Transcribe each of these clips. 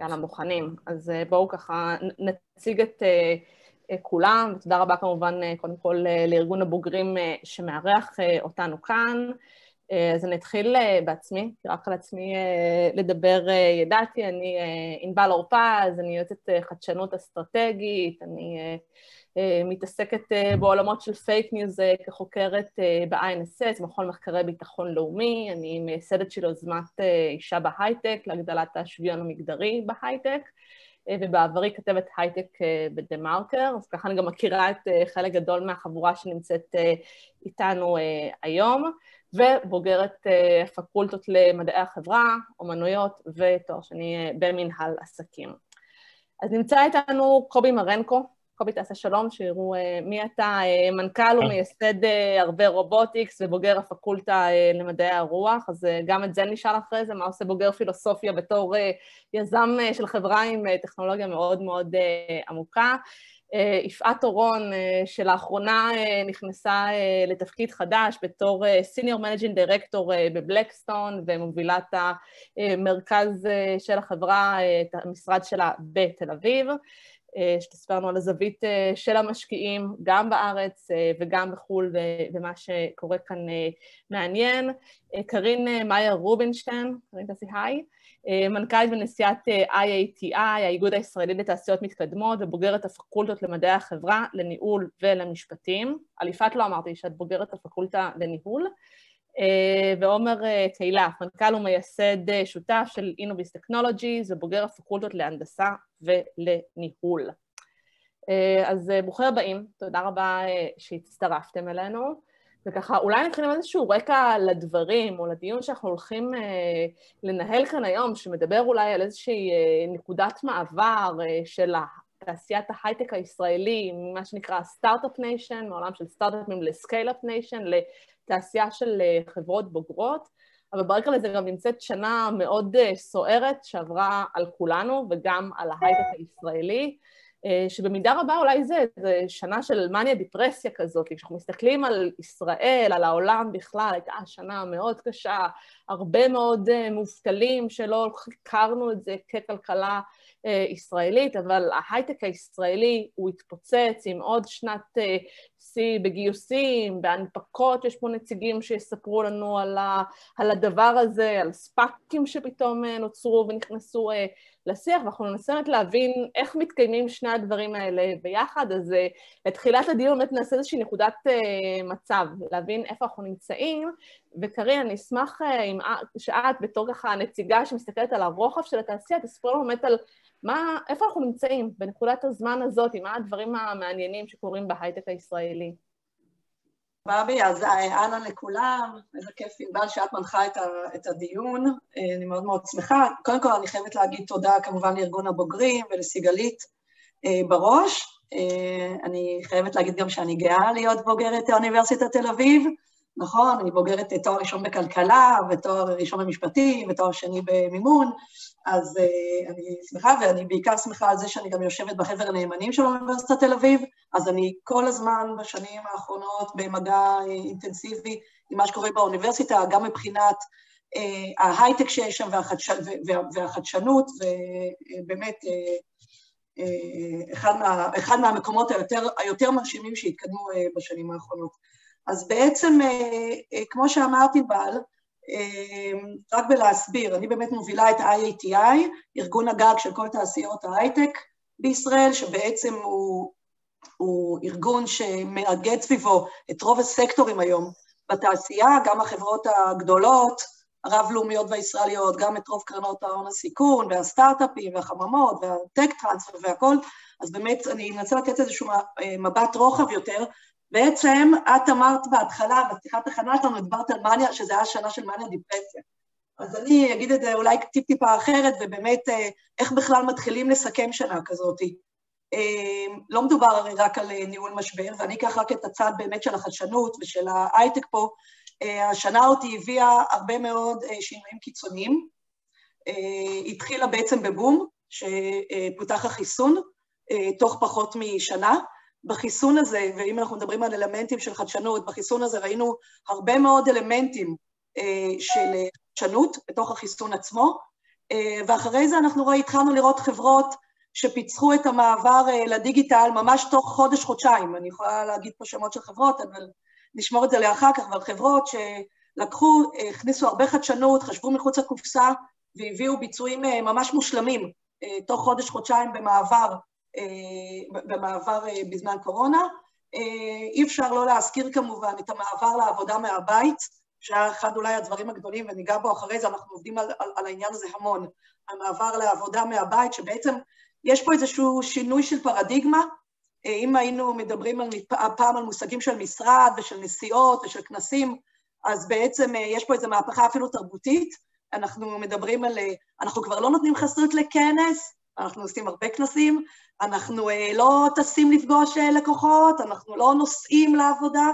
יאללה, מוכנים. אז בואו ככה נציג את כולם, ותודה רבה כמובן קודם כל לארגון הבוגרים שמארח אותנו כאן. אז אני אתחיל בעצמי, כי רק על עצמי לדבר ידעתי. אני ענבל אורפז, אני יועצת חדשנות אסטרטגית, אני מתעסקת בעולמות של פייק ניוז כחוקרת ב-INSS, מכון מחקרי ביטחון לאומי, אני מייסדת של יוזמת אישה בהייטק להגדלת השוויון המגדרי בהייטק. ובעברי כתבת הייטק בדה מרקר, אז ככה אני גם מכירה את חלק גדול מהחבורה שנמצאת איתנו היום, ובוגרת פקולטות למדעי החברה, אומנויות ותואר שני במנהל עסקים. אז נמצא איתנו קובי מרנקו, קובי תעשה שלום, שיראו מי אתה, מנכ"ל ומייסד Arbe Robotics ובוגר הפקולטה למדעי הרוח, אז גם את זה נשאל אחרי זה, מה עושה בוגר פילוסופיה בתור יזם של חברה עם טכנולוגיה מאוד מאוד עמוקה. יפעת אורון, שלאחרונה נכנסה לתפקיד חדש בתור senior managing director ב Blackstone ומובילה את המרכז של החברה, את המשרד שלה בתל אביב. שתספרנו על הזווית של המשקיעים, גם בארץ וגם בחו"ל, ומה שקורה כאן מעניין. קרין מאייר רובינשטיין, קרין תעשי היי, מנכ"לית ונשיאת IATI, האיגוד הישראלי לתעשיות מתקדמות, ובוגרת הפקולטות למדעי החברה, לניהול ולמשפטים. על יפעת לא אמרתי שאת בוגרת הפקולטה לניהול. ועומר קהילה, מנכ"ל ומייסד שותף של אינוביס טכנולוגיז ובוגר הפקולטות להנדסה ולניהול. אז ברוכים הבאים, תודה רבה שהצטרפתם אלינו, וככה אולי נתחיל עם איזשהו רקע לדברים או לדיון שאנחנו הולכים לנהל כאן היום, שמדבר אולי על איזושהי נקודת מעבר של תעשיית ההייטק הישראלי, מה שנקרא start-up nation, מעולם של סטארט-אפים ל scale-up nation, תעשייה של חברות בוגרות, אבל ברקע לזה גם נמצאת שנה מאוד סוערת שעברה על כולנו וגם על ההייטק הישראלי, שבמידה רבה אולי זה, זה שנה של מניה דיפרסיה כזאת, כשאנחנו מסתכלים על ישראל, על העולם בכלל, הייתה שנה מאוד קשה, הרבה מאוד מובטלים שלא הכרנו את זה ככלכלה ישראלית, אבל ההייטק הישראלי הוא התפוצץ עם עוד שנת שיא בגיוסים, בהנפקות, יש פה נציגים שיספרו לנו על הדבר הזה, על ספאקים שפתאום נוצרו ונכנסו לשיח, ואנחנו ננסה להבין איך מתקיימים שני הדברים האלה ביחד, אז לתחילת הדיון באמת נעשה איזושהי נקודת מצב, להבין איפה אנחנו נמצאים, וקרין, אני אשמח שאת בתור ככה הנציגה שמסתכלת על הרוחב של התעשייה, תספרו לנו באמת על מה, איפה אנחנו נמצאים בנקודת הזמן הזאת, מה הדברים המעניינים שקורים בהייטק הישראלי. בבי, אז אהלן לכולם, איזה כיף ענבל שאת מנחה את, ה, את הדיון, אני מאוד מאוד שמחה. קודם כל אני חייבת להגיד תודה כמובן לארגון הבוגרים ולסיגלית בראש. אני חייבת להגיד גם שאני גאה להיות בוגרת אוניברסיטת תל אביב, נכון, אני בוגרת תואר ראשון בכלכלה, ותואר ראשון במשפטים, ותואר שני במימון, אז uh, אני שמחה, ואני בעיקר שמחה על זה שאני גם יושבת בחבר הנאמנים של אוניברסיטת תל אביב, אז אני כל הזמן בשנים האחרונות במגע אינטנסיבי עם מה שקורה באוניברסיטה, גם מבחינת uh, ההייטק שיש שם והחדש, וה, והחדשנות, ובאמת uh, אחד, מה, אחד מהמקומות היותר, היותר מרשימים שהתקדמו בשנים האחרונות. אז בעצם, uh, uh, כמו שאמרתי, בל, רק בלהסביר, אני באמת מובילה את IATI, ארגון הגג של כל תעשיות ההייטק בישראל, שבעצם הוא, הוא ארגון שמאגד סביבו את רוב הסקטורים היום בתעשייה, גם החברות הגדולות, הרב-לאומיות והישראליות, גם את רוב קרנות ההון הסיכון, והסטארט-אפים, והחממות, והטק טרנספר והכל, אז באמת אני אנסה לתת איזשהו מבט רוחב יותר, בעצם את אמרת בהתחלה, בפתיחת החנה שלנו, דיברת על מניה, שזה היה שנה של מניה דיפרסיה. אז אני אגיד את זה אולי טיפ-טיפה אחרת, ובאמת איך בכלל מתחילים לסכם שנה כזאת. לא מדובר הרי רק על ניהול משבר, ואני אקח רק את הצד באמת של החדשנות ושל ההייטק פה. השנה אותי הביאה הרבה מאוד שינויים קיצוניים. התחילה בעצם בבום, שפותח החיסון, תוך פחות משנה. בחיסון הזה, ואם אנחנו מדברים על אלמנטים של חדשנות, בחיסון הזה ראינו הרבה מאוד אלמנטים של חדשנות בתוך החיסון עצמו, ואחרי זה אנחנו רואים, התחלנו לראות חברות שפיצחו את המעבר לדיגיטל ממש תוך חודש-חודשיים. אני יכולה להגיד פה שמות של חברות, אבל נשמור את זה לאחר כך, אבל חברות שלקחו, הכניסו הרבה חדשנות, חשבו מחוץ לקופסה והביאו ביצועים ממש מושלמים תוך חודש-חודשיים במעבר, במעבר בזמן קורונה. אי אפשר לא להזכיר כמובן את המעבר לעבודה מהבית, שהיה אחד אולי הדברים הגדולים, וניגע בו אחרי זה, אנחנו עובדים על, על, על העניין הזה המון, המעבר לעבודה מהבית, שבעצם יש פה איזשהו שינוי של פרדיגמה, אם היינו מדברים על, הפעם על מושגים של משרד ושל נסיעות ושל כנסים, אז בעצם יש פה איזו מהפכה אפילו תרבותית, אנחנו מדברים על, אנחנו כבר לא נותנים חסות לכנס, אנחנו עושים הרבה כנסים, אנחנו לא טסים לפגוש לקוחות, אנחנו לא נוסעים לעבודה,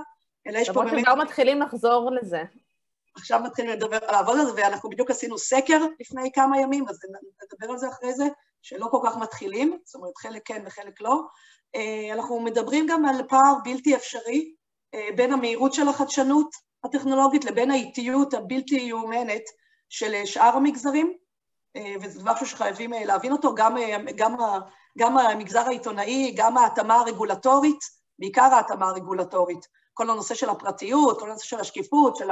אלא יש פה באמת... למרות שכבר מתחילים לחזור לזה. עכשיו מתחילים לדבר, לעבוד על זה, ואנחנו בדיוק עשינו סקר לפני כמה ימים, אז נדבר על זה אחרי זה, שלא כל כך מתחילים, זאת אומרת, חלק כן וחלק לא. אנחנו מדברים גם על פער בלתי אפשרי בין המהירות של החדשנות הטכנולוגית לבין האיטיות הבלתי יאומנת של שאר המגזרים, וזה משהו שחייבים להבין אותו, גם, גם, גם המגזר העיתונאי, גם ההתאמה הרגולטורית, בעיקר ההתאמה הרגולטורית, כל הנושא של הפרטיות, כל הנושא של השקיפות, של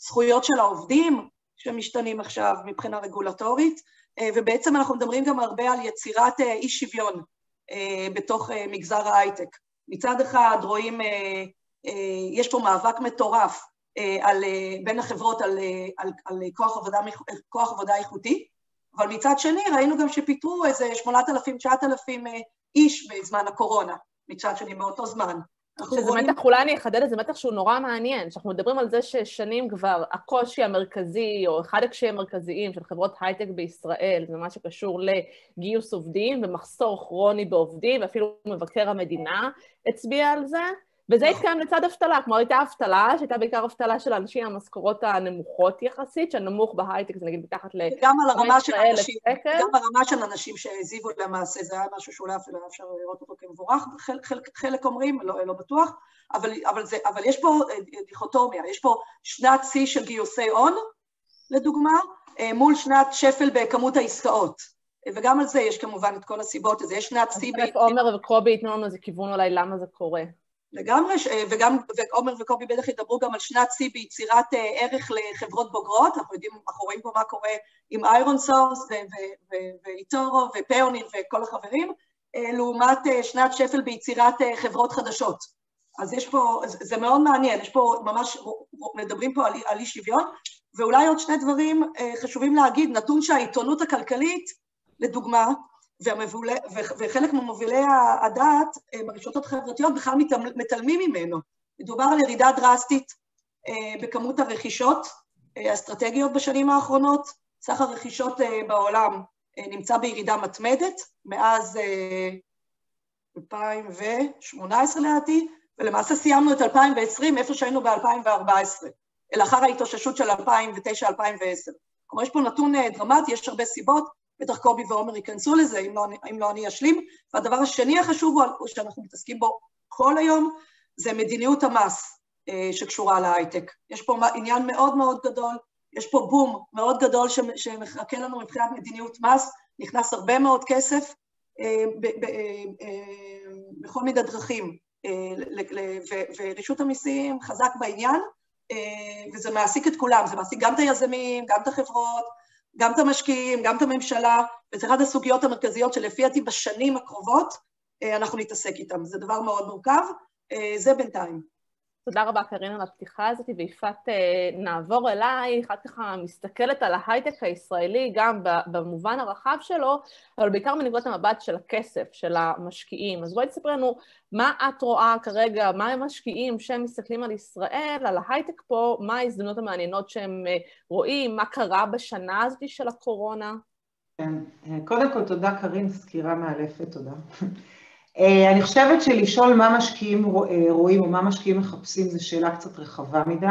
הזכויות של העובדים שמשתנים עכשיו מבחינה רגולטורית, ובעצם אנחנו מדברים גם הרבה על יצירת אי שוויון בתוך מגזר ההייטק. מצד אחד רואים, יש פה מאבק מטורף על, בין החברות על, על, על כוח, עבודה, כוח עבודה איכותי, אבל מצד שני ראינו גם שפיטרו איזה 8,000-9,000 איש בזמן הקורונה, מצד שני באותו זמן. שזה. מתח, אולי אני אחדד את זה, מתח שהוא נורא מעניין, שאנחנו מדברים על זה ששנים כבר הקושי המרכזי, או אחד הקשיים המרכזיים של חברות הייטק בישראל, זה מה שקשור לגיוס עובדים ומחסור כרוני בעובדים, ואפילו מבקר המדינה הצביע על זה, וזה התקיים לצד אבטלה, כלומר הייתה אבטלה, שהייתה בעיקר אבטלה של האנשים עם המשכורות הנמוכות יחסית, שהנמוך בהייטק זה נגיד מתחת ל... גם על הרמה של אנשים, גם ברמה של אנשים שהעזיבו למעשה, זה היה משהו שאולי אפילו אפשר לראות אותו כמבורך, חלק, חלק, חלק אומרים, לא, לא בטוח, אבל, אבל, זה, אבל יש פה דיכוטומיה, יש פה שנת שיא של גיוסי הון, לדוגמה, מול שנת שפל בכמות העסקאות. וגם על זה יש כמובן את כל הסיבות לזה, יש שנת שיא... אז עומר וקובי ייתנו לנו איזה כיוון אולי למה זה קורה. לגמרי, וגם, ועומר וקובי בטח ידברו גם על שנת שיא ביצירת ערך לחברות בוגרות, אנחנו יודעים, אנחנו רואים פה מה קורה עם ironSource ו eToro ו Payoneer וכל החברים, לעומת שנת שפל ביצירת חברות חדשות. אז יש פה, זה מאוד מעניין, יש פה ממש, מדברים פה על, על אי שוויון, ואולי עוד שני דברים חשובים להגיד, נתון שהעיתונות הכלכלית, לדוגמה, והמבולה, וחלק ממובילי הדעת ברשתות החברתיות בכלל מתעלמים ממנו. מדובר על ירידה דרסטית בכמות הרכישות האסטרטגיות בשנים האחרונות, סך הרכישות בעולם נמצא בירידה מתמדת מאז 2018 לדעתי, ולמעשה סיימנו את 2020 איפה שהיינו ב-2014, לאחר ההתאוששות של 2009-2010. כלומר, יש פה נתון דרמטי, יש הרבה סיבות, בטח קובי ועומר ייכנסו לזה, אם לא, אם לא אני אשלים. והדבר השני החשוב הוא שאנחנו מתעסקים בו כל היום, זה מדיניות המס שקשורה להייטק. יש פה עניין מאוד מאוד גדול, יש פה בום מאוד גדול שמחכה לנו מבחינת מדיניות מס, נכנס הרבה מאוד כסף בכל מיני דרכים, ורישות המיסים חזק בעניין, וזה מעסיק את כולם, זה מעסיק גם את היזמים, גם את החברות, גם את המשקיעים, גם את הממשלה, וזה אחת הסוגיות המרכזיות שלפי דעתי בשנים הקרובות אנחנו נתעסק איתן. זה דבר מאוד מורכב, זה בינתיים. תודה רבה, קרין, על הפתיחה הזאת, ויפעת, נעבור אלייך, את ככה מסתכלת על ההייטק הישראלי, גם במובן הרחב שלו, אבל בעיקר מנקודת המבט של הכסף, של המשקיעים. אז בואי תספרי לנו מה את רואה כרגע, מה הם משקיעים שהם מסתכלים על ישראל, על ההייטק פה, מה ההזדמנות המעניינות שהם רואים, מה קרה בשנה הזאת של הקורונה? כן, קודם כל תודה, קרין, סקירה מאלפת, תודה. אני חושבת שלשאול מה משקיעים רואים או מה משקיעים מחפשים זו שאלה קצת רחבה מדי.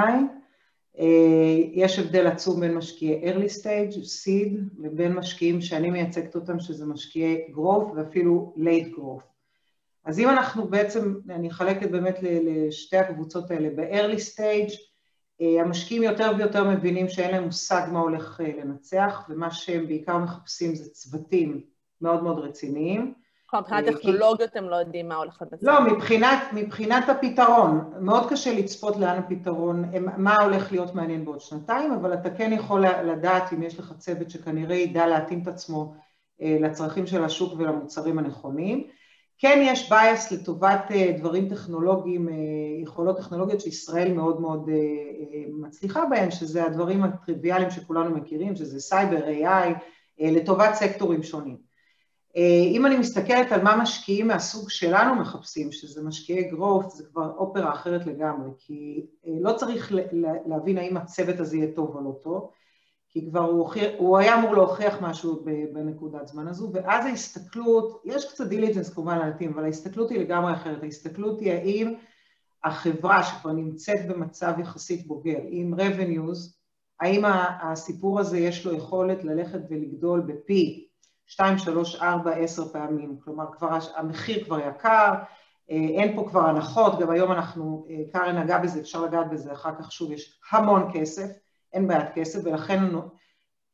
יש הבדל עצום בין משקיעי early stage, seed, לבין משקיעים שאני מייצגת אותם, שזה משקיעי growth ואפילו late growth. אז אם אנחנו בעצם, אני אחלק את באמת לשתי הקבוצות האלה, ב-early stage, המשקיעים יותר ויותר מבינים שאין להם מושג מה הולך לנצח, ומה שהם בעיקר מחפשים זה צוותים מאוד מאוד רציניים. מבחינת טכנולוגיות הם לא יודעים מה הולך לנצח. לא, מבחינת, מבחינת הפתרון, מאוד קשה לצפות לאן הפתרון, מה הולך להיות מעניין בעוד שנתיים, אבל אתה כן יכול לדעת אם יש לך צוות שכנראה ידע להתאים את עצמו לצרכים של השוק ולמוצרים הנכונים. כן יש bias לטובת דברים טכנולוגיים, יכולות טכנולוגיות שישראל מאוד מאוד מצליחה בהן, שזה הדברים הטריוויאליים שכולנו מכירים, שזה סייבר, AI, לטובת סקטורים שונים. אם אני מסתכלת על מה משקיעים מהסוג שלנו מחפשים, שזה משקיעי growth, זה כבר אופרה אחרת לגמרי, כי לא צריך להבין האם הצוות הזה יהיה טוב או לא טוב, כי כבר הוא, הוכיח, הוא היה אמור להוכיח משהו בנקודת זמן הזו, ואז ההסתכלות, יש קצת דיליג'נס כמובן על העתים, אבל ההסתכלות היא לגמרי אחרת, ההסתכלות היא האם החברה שכבר נמצאת במצב יחסית בוגר, עם revenues, האם הסיפור הזה יש לו יכולת ללכת ולגדול בפי 2, 3, 4, 10 פעמים, כלומר כבר המחיר כבר יקר, אין פה כבר הנחות, גם היום אנחנו, קארן נגע בזה, אפשר לגעת בזה אחר כך, שוב יש המון כסף, אין בעיית כסף, ולכן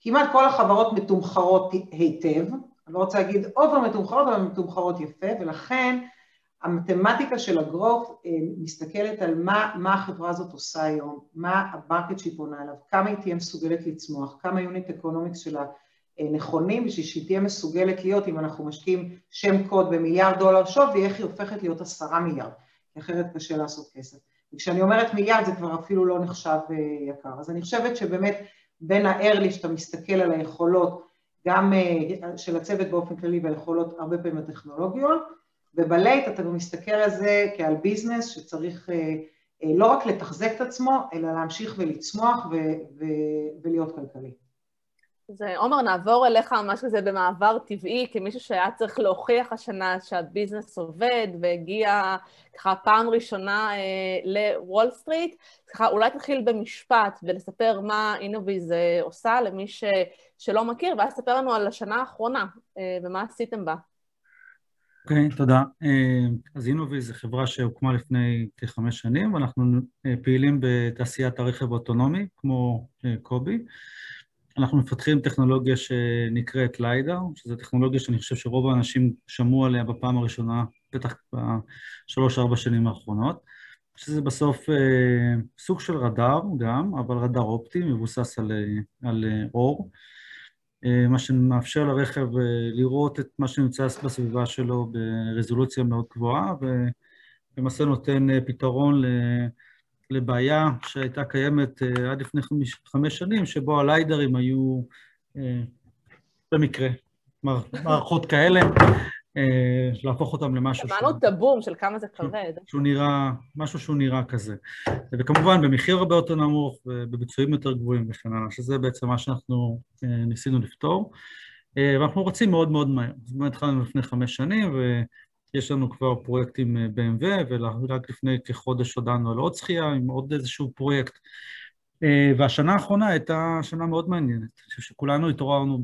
כמעט כל החברות מתומחרות היטב, אני לא רוצה להגיד over מתומחרות, אבל מתומחרות יפה, ולכן המתמטיקה של ה growth מסתכלת על מה, מה החברה הזאת עושה היום, מה ה market שהיא פונה אליו, כמה היא תהיה מסוגלת לצמוח, כמה unit economics שלה נכונים בשביל שהיא תהיה מסוגלת להיות, אם אנחנו משקיעים שם קוד במיליארד דולר שווי, איך היא הופכת להיות עשרה מיליארד, אחרת קשה לעשות כסף. וכשאני אומרת מיליארד זה כבר אפילו לא נחשב יקר. אז אני חושבת שבאמת בין ה-early שאתה מסתכל על היכולות, גם של הצוות באופן כללי והיכולות הרבה פעמים הטכנולוגיות, וב late אתה מסתכל על זה כעל ביזנס שצריך לא רק לתחזק את עצמו, אלא להמשיך ולצמוח ולהיות כלכלי. אז עומר, נעבור אליך ממש כזה במעבר טבעי, כמישהו שהיה צריך להוכיח השנה שהביזנס עובד והגיע ככה פעם ראשונה לוול סטריט. ככה אולי תתחיל במשפט ולספר מה Innoviz עושה למי ש... שלא מכיר, ואז תספר לנו על השנה האחרונה ומה עשיתם בה. אוקיי, okay, תודה. אז Innoviz זו חברה שהוקמה לפני כחמש שנים, ואנחנו פעילים בתעשיית הרכב האוטונומי, כמו קובי. אנחנו מפתחים טכנולוגיה שנקראת LiDAR, שזו טכנולוגיה שאני חושב שרוב האנשים שמעו עליה בפעם הראשונה, בטח בשלוש-ארבע שנים האחרונות, שזה בסוף אה, סוג של רדאר גם, אבל רדאר אופטי, מבוסס על, על אור, אה, מה שמאפשר לרכב אה, לראות את מה שנמצא בסביבה שלו ברזולוציה מאוד גבוהה, ולמעשה נותן פתרון ל... לבעיה שהייתה קיימת uh, עד לפני חמש, חמש שנים, שבו הליידרים היו uh, במקרה מערכות כאלה, uh, להפוך אותם למשהו... שמענו את הבום של כמה זה כבד. שהוא נראה, משהו שהוא נראה כזה. וכמובן במחיר הרבה יותר נמוך ובביצועים יותר גבוהים וכן הלאה, שזה בעצם מה שאנחנו uh, ניסינו לפתור. ואנחנו רוצים מאוד מאוד מהר. זאת אומרת, התחלנו לפני חמש שנים. יש לנו כבר פרויקט עם BMW, ורק לפני כחודש הודענו על עוד זכייה עם עוד איזשהו פרויקט. והשנה האחרונה הייתה שנה מאוד מעניינת. אני חושב שכולנו התעוררנו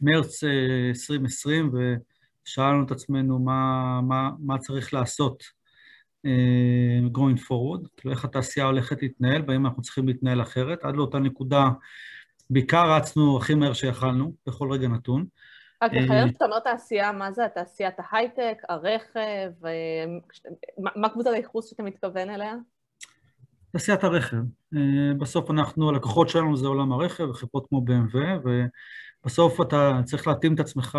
במרץ 2020 ושאלנו את עצמנו מה, מה, מה צריך לעשות going forward, כאילו איך התעשייה הולכת להתנהל והאם אנחנו צריכים להתנהל אחרת. עד לאותה נקודה בעיקר רצנו הכי מהר שיכלנו, בכל רגע נתון. רק לחייב שאתה אומר תעשייה, מה זה התעשיית ההייטק, הרכב, מה קבוצת הייחוס שאתה מתכוון אליה? תעשיית הרכב. בסוף אנחנו, הלקוחות שלנו זה עולם הרכב, חברות כמו BMW, ובסוף אתה צריך להתאים את עצמך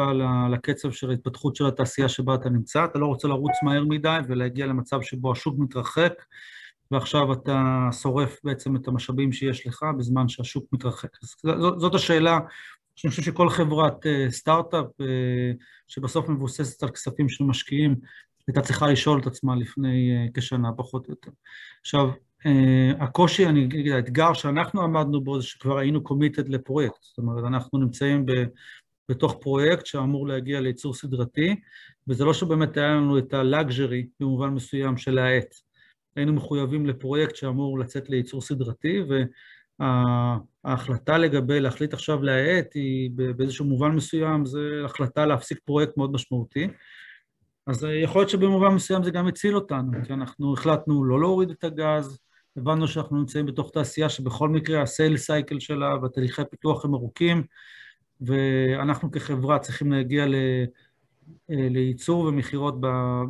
לקצב של ההתפתחות של התעשייה שבה אתה נמצא, אתה לא רוצה לרוץ מהר מדי ולהגיע למצב שבו השוק מתרחק, ועכשיו אתה שורף בעצם את המשאבים שיש לך בזמן שהשוק מתרחק. אז זאת השאלה שאני חושב שכל חברת סטארט-אפ שבסוף מבוססת על כספים של משקיעים, הייתה צריכה לשאול את עצמה לפני כשנה, פחות או יותר. עכשיו, הקושי, אני אגיד, האתגר שאנחנו עמדנו בו זה שכבר היינו קומיטד לפרויקט, זאת אומרת, אנחנו נמצאים ב, בתוך פרויקט שאמור להגיע לייצור סדרתי, וזה לא שבאמת היה לנו את הלאגז'רי במובן מסוים של העט. היינו מחויבים לפרויקט שאמור לצאת לייצור סדרתי, ו... ההחלטה לגבי להחליט עכשיו להאט היא באיזשהו מובן מסוים, זו החלטה להפסיק פרויקט מאוד משמעותי. אז יכול להיות שבמובן מסוים זה גם הציל אותנו, כי אנחנו החלטנו לא להוריד את הגז, הבנו שאנחנו נמצאים בתוך תעשייה שבכל מקרה הסייל סייקל שלה והתהליכי פיתוח הם ארוכים, ואנחנו כחברה צריכים להגיע ל... לייצור ומכירות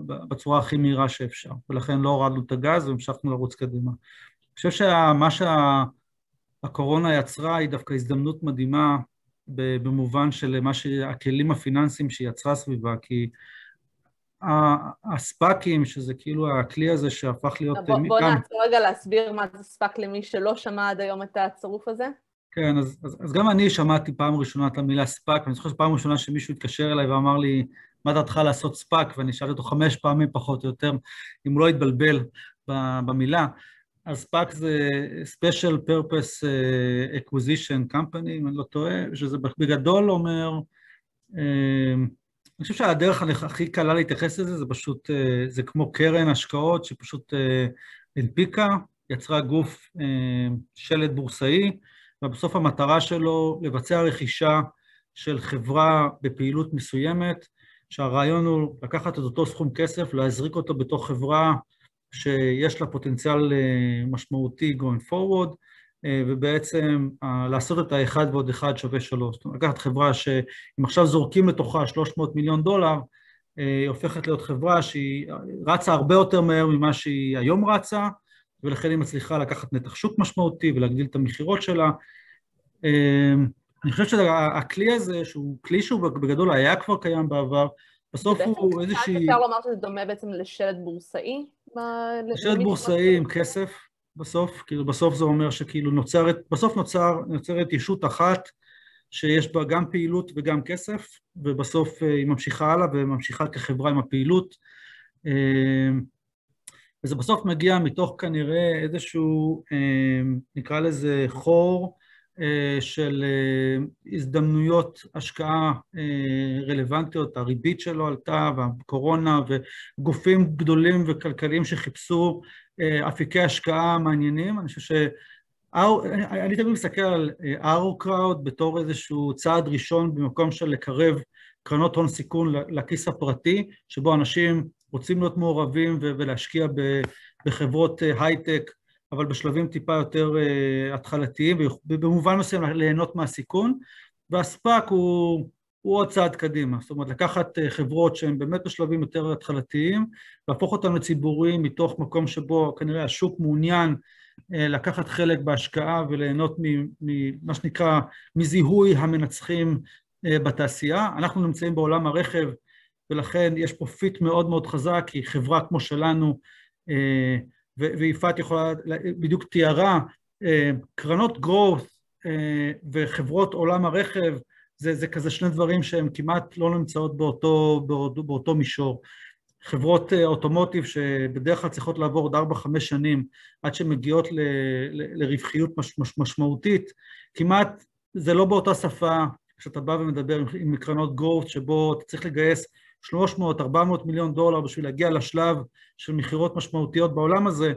בצורה הכי מהירה שאפשר, ולכן לא הורדנו את הגז והמשכנו לרוץ קדימה. אני חושב שמה שהקורונה יצרה היא דווקא הזדמנות מדהימה במובן של מה שהכלים הפיננסיים שהיא יצרה סביבה, כי הספאקים, שזה כאילו הכלי הזה שהפך להיות... בוא, בוא נעצור רגע להסביר מה זה SPAC למי שלא שמע עד היום את הצירוף הזה. כן, אז, אז, אז גם אני שמעתי פעם ראשונה את המילה SPAC, ואני זוכר שפעם ראשונה שמישהו התקשר אליי ואמר לי, מה דעתך לעשות SPAC? ואני שאלתי אותו חמש פעמים פחות או יותר, אם הוא לא התבלבל במילה. אז ספאק זה Special Purpose אה, Acquisition Company, אם אני לא טועה, שזה בגדול אומר, אה, אני חושב שהדרך הכי קלה להתייחס לזה, זה פשוט, אה, זה כמו קרן השקעות שפשוט הנפיקה, יצרה גוף שלד בורסאי, ובסוף המטרה שלו לבצע רכישה של חברה בפעילות מסוימת, שהרעיון הוא לקחת את אותו סכום כסף, להזריק אותו בתוך חברה שיש לה פוטנציאל אה, משמעותי going forward, אה, ובעצם אה, לעשות את האחד ועוד אחד שווה שלוש. זאת אומרת, לקחת חברה שאם עכשיו זורקים לתוכה 300 מיליון דולר, היא הופכת להיות חברה שהיא רצה הרבה יותר מהר ממה שהיא היום רצה, ולכן היא מצליחה לקחת נתח שוק משמעותי ולהגדיל את המכירות שלה. אני חושב שהכלי הזה, שהוא כלי שהוא בגדול היה כבר קיים בעבר, בסוף הוא איזושהי... אפשר לומר שזה דומה בעצם לשלט בורסאי? שלט בורסאי עם כסף בסוף, כאילו בסוף זה אומר שכאילו נוצרת, בסוף נוצר, נוצרת ישות אחת שיש בה גם פעילות וגם כסף, ובסוף אה, היא ממשיכה הלאה וממשיכה כחברה עם הפעילות. אה, וזה בסוף מגיע מתוך כנראה איזשהו, אה, נקרא לזה חור, של אה, הזדמנויות השקעה אה, רלוונטיות, הריבית שלו עלתה והקורונה וגופים גדולים וכלכליים שחיפשו אפיקי השקעה מעניינים. אני חושב ש... אני תמיד מסתכל על ארו קראוד בתור איזשהו צעד ראשון במקום של לקרב קרנות הון סיכון לכיס הפרטי, שבו אנשים רוצים להיות מעורבים ולהשקיע בחברות הייטק אבל בשלבים טיפה יותר uh, התחלתיים, ובמובן מסוים ליהנות מהסיכון, וה SPAC הוא, הוא עוד צעד קדימה, זאת אומרת לקחת uh, חברות שהן באמת בשלבים יותר התחלתיים, להפוך אותן לציבוריים מתוך מקום שבו כנראה השוק מעוניין uh, לקחת חלק בהשקעה וליהנות ממה שנקרא מזיהוי המנצחים בתעשייה. אנחנו נמצאים בעולם הרכב ולכן יש פה fit מאוד מאוד חזק, כי חברה כמו שלנו ויפעת יכולה, בדיוק תיארה, אה, קרנות growth אה, וחברות עולם הרכב, זה, זה כזה שני דברים שהם כמעט לא נמצאות באותו, באותו, באותו מישור. חברות אה, אוטומוטיב שבדרך כלל צריכות לעבור עוד 4-5 שנים עד שהן מגיעות ל, ל, לרווחיות מש, מש, משמעותית, כמעט זה לא באותה שפה כשאתה בא ומדבר עם, עם קרנות growth שבו אתה צריך לגייס 300-400 מיליון דולר בשביל להגיע לשלב של מכירות משמעותיות בעולם הזה,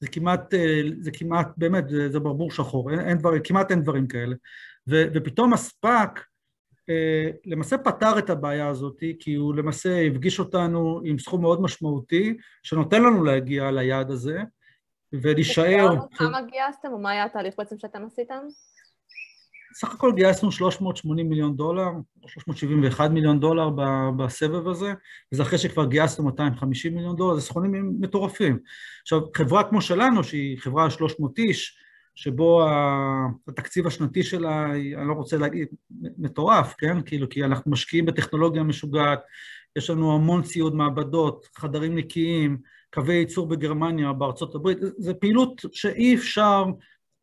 זה כמעט, אה, זה כמעט, באמת, זה, זה ברבור שחור, אין, אין דבר, כמעט אין דברים כאלה. ו, ופתאום הספאק אה, למעשה פתר את הבעיה הזאת, כי הוא למעשה הפגיש אותנו עם סכום מאוד משמעותי, שנותן לנו להגיע ליעד הזה, ולהישאר... כמה גייסתם, או מה היה התהליך בעצם שאתם עשיתם? סך הכל גייסנו 380 מיליון דולר, 371 מיליון דולר בסבב הזה, וזה אחרי שכבר גייסנו 250 מיליון דולר, זה סכומים מטורפים. עכשיו, חברה כמו שלנו, שהיא חברה 300 איש, שבו התקציב השנתי שלה, אני לא רוצה להגיד, מטורף, כן? כאילו, כי אנחנו משקיעים בטכנולוגיה משוגעת, יש לנו המון ציוד מעבדות, חדרים נקיים, קווי ייצור בגרמניה, בארצות הברית, זו פעילות שאי אפשר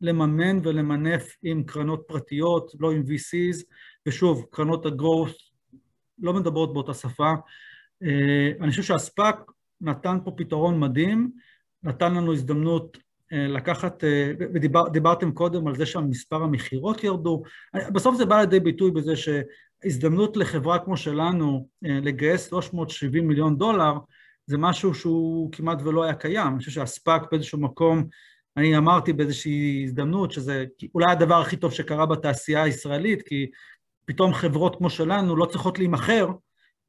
לממן ולמנף עם קרנות פרטיות, לא עם VCs, ושוב, קרנות הגרוס לא מדברות באותה שפה. אה, אני חושב שהספאק נתן פה פתרון מדהים, נתן לנו הזדמנות אה, לקחת, אה, ודיברתם קודם על זה שהמספר המכירות ירדו, בסוף זה בא לידי ביטוי בזה שהזדמנות לחברה כמו שלנו לגייס 370 מיליון דולר, זה משהו שהוא כמעט ולא היה קיים, אני חושב שהספאק באיזשהו מקום אני אמרתי באיזושהי הזדמנות שזה אולי הדבר הכי טוב שקרה בתעשייה הישראלית, כי פתאום חברות כמו שלנו לא צריכות להימכר,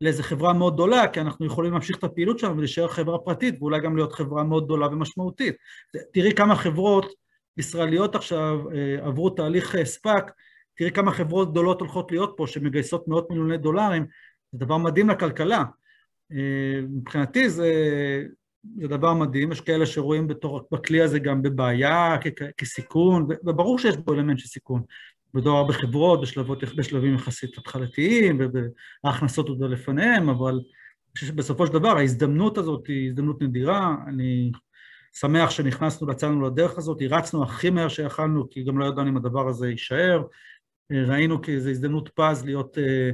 לאיזה חברה מאוד גדולה, כי אנחנו יכולים להמשיך את הפעילות שלנו ולהישאר חברה פרטית, ואולי גם להיות חברה מאוד גדולה ומשמעותית. תראי כמה חברות ישראליות עכשיו אה, עברו תהליך אה, ספאק, תראי כמה חברות גדולות הולכות להיות פה, שמגייסות מאות מיליוני דולרים, זה דבר מדהים לכלכלה. אה, מבחינתי זה, זה דבר מדהים, יש כאלה שרואים בתור, בכלי הזה גם בבעיה, כ- כסיכון, וברור שיש בו אלמנט של סיכון. מדובר בחברות בשלבות, בשלבים יחסית התחלתיים, וההכנסות עוד לפניהם, אבל בסופו של דבר ההזדמנות הזאת היא הזדמנות נדירה, אני שמח שנכנסנו, יצאנו לדרך הזאת, הרצנו הכי מהר שיכלנו, כי גם לא ידענו אם הדבר הזה יישאר, ראינו כאיזו הזדמנות פז להיות, אה,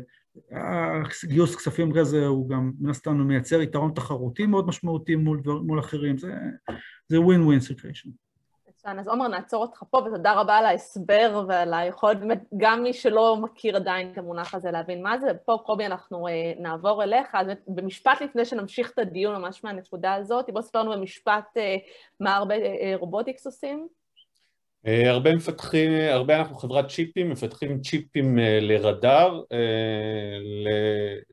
גיוס כספים כזה הוא גם מן הסתם מייצר יתרון תחרותי מאוד משמעותי מול, מול אחרים, זה win win situation. מצוין, אז עומר נעצור אותך פה, ותודה רבה על ההסבר ועל היכולת, באמת, גם מי שלא מכיר עדיין את המונח הזה להבין מה זה. פה, קובי, אנחנו אה, נעבור אליך, אז במשפט לפני שנמשיך את הדיון ממש מהנקודה הזאת, בוא ספר לנו במשפט אה, מה Arbe אה, Robotics עושים. Arbe מפתחים, Arbe אנחנו חברת צ'יפים, מפתחים צ'יפים לרדאר,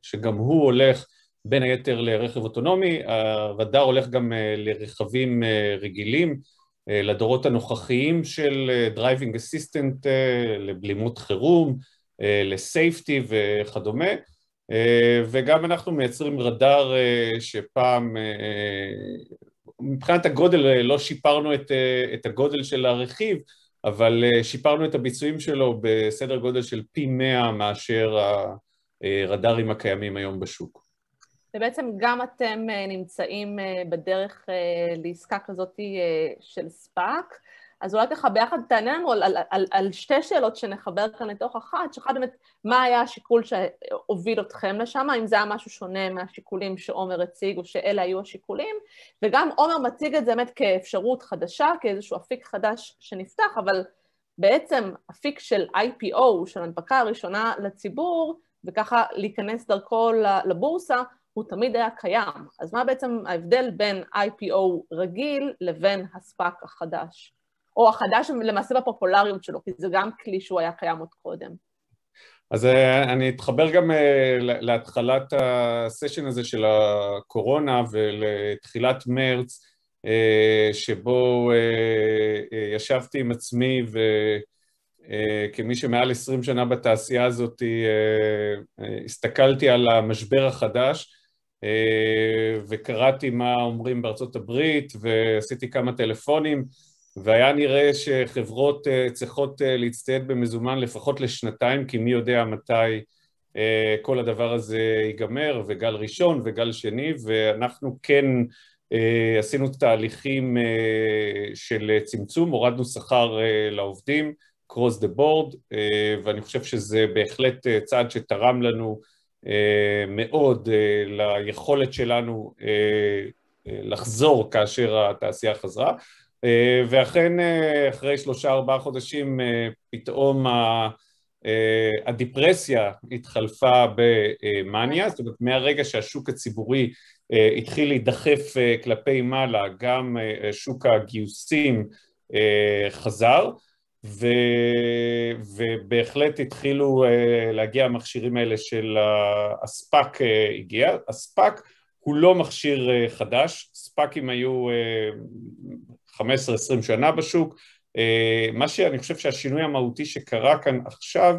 שגם הוא הולך בין היתר לרכב אוטונומי, הרדאר הולך גם לרכבים רגילים, אה, לדורות הנוכחיים של driving אה, assistant אה, לבלימות חירום, ל safety וכדומה. וגם אנחנו מייצרים רדאר שפעם מבחינת הגודל לא שיפרנו את, את הגודל של הרכיב אבל שיפרנו את הביצועים שלו בסדר גודל של פי מאה מאשר הרדארים הקיימים היום בשוק. ובעצם גם אתם אה, נמצאים אה, בדרך אה, לעסקה כזאת של ספאק, אז אולי ככה ביחד תענה לנו על, על, על, על שתי שאלות שנחבר כאן לתוך אחת, שאחת באמת, מה היה השיקול שהוביל אתכם לשם, אם זה היה משהו שונה מהשיקולים שעומר הציג, או שאלה היו השיקולים, וגם עומר מציג את זה באמת כאפשרות חדשה, כאיזשהו אפיק חדש שנפתח, אבל בעצם אפיק של IPO, של הנפקה הראשונה לציבור, וככה להיכנס דרכו לבורסה, הוא תמיד היה קיים. אז מה בעצם ההבדל בין IPO רגיל לבין הספאק החדש? או החדש למעשה בפופולריות שלו, כי זה גם כלי שהוא היה קיים עוד קודם. אז אה, אני אתחבר גם אה, להתחלת הסשן הזה של הקורונה ולתחילת מרץ, אה, שבו ישבתי עם עצמי וכמי שמעל עשרים שנה בתעשייה הזאת הסתכלתי על המשבר החדש וקראתי מה אומרים בארצות הברית ועשיתי כמה טלפונים והיה נראה שחברות אה, צריכות אה, להצטייד במזומן לפחות לשנתיים כי מי יודע מתי כל הדבר הזה ייגמר וגל ראשון וגל שני ואנחנו כן עשינו תהליכים של צמצום, הורדנו שכר לעובדים cross the board ואני חושב שזה בהחלט צעד שתרם לנו אה, מאוד אה, ליכולת שלנו אה, לחזור כאשר התעשייה חזרה ואכן אחרי שלושה ארבעה חודשים פתאום הדיפרסיה התחלפה במאניה, זאת אומרת מהרגע שהשוק הציבורי התחיל להידחף כלפי מעלה גם שוק הגיוסים חזר. ו... ובהחלט התחילו להגיע המכשירים האלה של הספאק הגיע, הספאק הוא לא מכשיר חדש, ספאקים היו uh, 15-20 שנה בשוק, uh, מה שאני חושב שהשינוי המהותי שקרה כאן עכשיו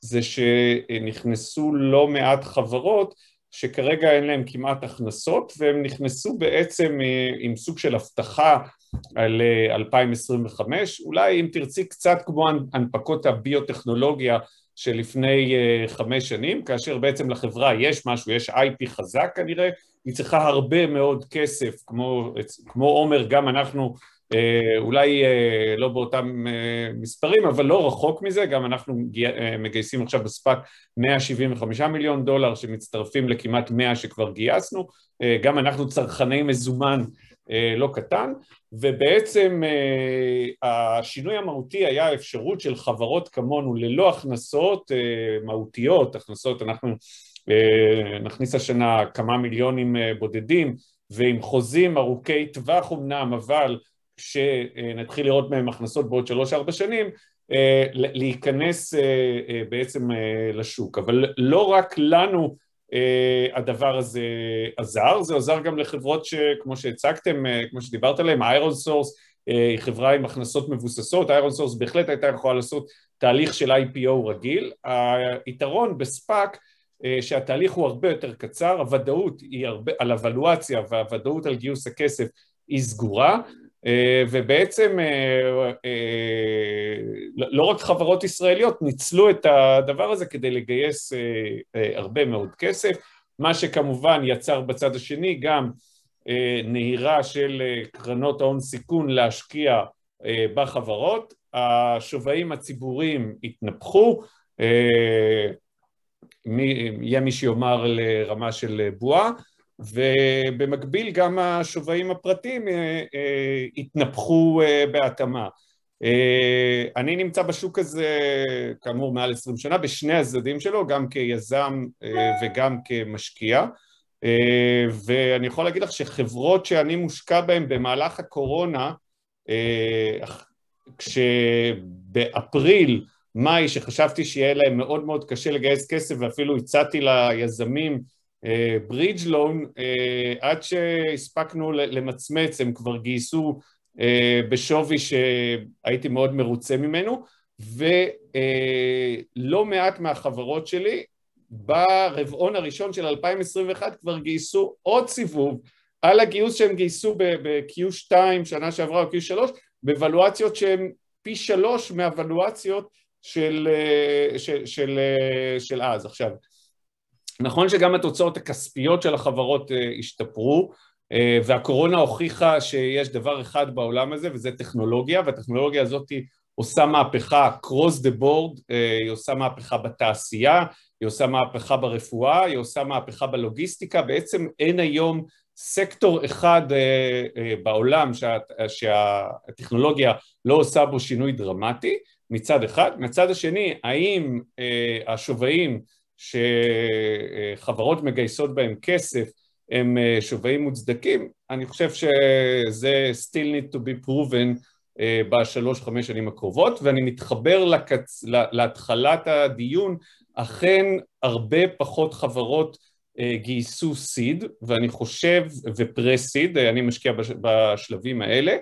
זה שנכנסו לא מעט חברות שכרגע אין להם כמעט הכנסות והם נכנסו בעצם עם סוג של הבטחה על 2025, אה, אולי אם תרצי קצת כמו הנפקות הביוטכנולוגיה שלפני אה, חמש שנים, כאשר בעצם לחברה יש משהו, יש IP חזק כנראה, היא צריכה הרבה מאוד כסף, כמו, כמו עומר, גם אנחנו אה, אולי לא באותם מספרים, אבל לא רחוק מזה, גם אנחנו מגייסים עכשיו בספאק 175 מיליון דולר שמצטרפים לכמעט 100 שכבר גייסנו, גם אנחנו צרכני מזומן לא קטן, ובעצם השינוי המהותי היה האפשרות של חברות כמונו ללא הכנסות מהותיות, הכנסות אנחנו נכניס השנה כמה מיליונים uh, בודדים ועם חוזים ארוכי טווח אמנם, אבל כשנתחיל לראות מהם הכנסות בעוד שלוש-ארבע שנים, uh, להיכנס בעצם לשוק. אבל לא רק לנו הדבר הזה עזר, זה עזר גם לחברות שכמו שהצגתם, כמו שדיברת עליהן, ironSource היא חברה עם הכנסות מבוססות, ironSource בהחלט הייתה יכולה לעשות תהליך של IPO רגיל, היתרון ב SPAC שהתהליך הוא הרבה יותר קצר, הוודאות היא הרבה, על הוולואציה והוודאות על גיוס הכסף היא סגורה ובעצם לא רק חברות ישראליות ניצלו את הדבר הזה כדי לגייס הרבה מאוד כסף, מה שכמובן יצר בצד השני גם נהירה של קרנות ההון סיכון להשקיע בחברות, השווים הציבוריים התנפחו, יהיה מי שיאמר לרמה של בועה ובמקביל גם השווים הפרטיים התנפחו בהתאמה. אני נמצא בשוק הזה כאמור מעל עשרים שנה בשני הצדדים שלו, גם כיזם וגם כמשקיע ואני יכול להגיד לך שחברות שאני מושקע בהן במהלך הקורונה כשבאפריל, מאי, שחשבתי שיהיה להם מאוד מאוד קשה לגייס כסף ואפילו הצעתי ליזמים ברידג' לון, עד שהספקנו למצמץ הם כבר גייסו בשווי שהייתי מאוד מרוצה ממנו ולא מעט מהחברות שלי ברבעון הראשון של 2021 כבר גייסו עוד סיבוב על הגיוס שהם גייסו ב-Q2 שנה שעברה או Q3 בוולואציות שהן פי שלוש מהוולואציות של, של, של, של אז. עכשיו, נכון שגם התוצאות הכספיות של החברות השתפרו והקורונה הוכיחה שיש דבר אחד בעולם הזה וזה טכנולוגיה והטכנולוגיה הזאת עושה מהפכה cross the board, היא עושה מהפכה בתעשייה, היא עושה מהפכה ברפואה, היא עושה מהפכה בלוגיסטיקה, בעצם אין היום סקטור אחד בעולם שהטכנולוגיה לא עושה בו שינוי דרמטי מצד אחד, מצד השני האם השווים שחברות מגייסות בהם כסף הם שווים מוצדקים, אני חושב שזה still need to be proven בשלוש חמש שנים הקרובות ואני מתחבר לקצ... להתחלת הדיון, אכן הרבה פחות חברות גייסו סיד ואני חושב, ו pre-seed, אני משקיע בשלבים האלה,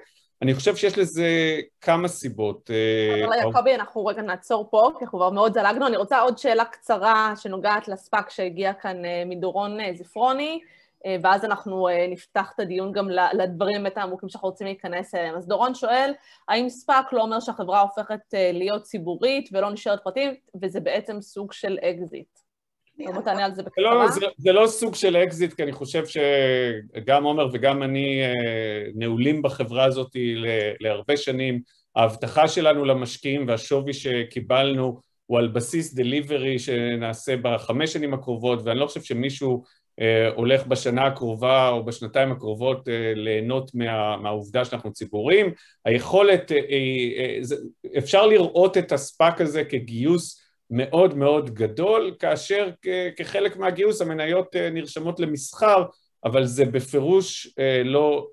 אני חושב שיש לזה כמה סיבות. אבל יעקבי, אנחנו רגע נעצור פה, כי אנחנו כבר מאוד זלגנו. אני רוצה עוד שאלה קצרה שנוגעת ל SPAC שהגיע כאן מדורון זפרוני, ואז אנחנו נפתח את הדיון גם לדברים באמת העמוקים שאנחנו רוצים להיכנס אליהם. אז דורון שואל, האם SPAC לא אומר שהחברה הופכת להיות ציבורית ולא נשארת פרטית, וזה בעצם סוג של אקזיט? בוא תענה על זה בקצרה. זה לא סוג של אקזיט, כי אני חושב שגם עומר וגם אני נעולים בחברה הזאת להרבה שנים. ההבטחה שלנו למשקיעים והשווי שקיבלנו הוא על בסיס delivery שנעשה בחמש שנים הקרובות, ואני לא חושב שמישהו הולך בשנה הקרובה או בשנתיים הקרובות ליהנות מהעובדה שאנחנו ציבוריים. היכולת, אפשר לראות את ה SPAC הזה כגיוס מאוד מאוד גדול, כאשר כחלק מהגיוס המניות נרשמות למסחר, אבל זה בפירוש לא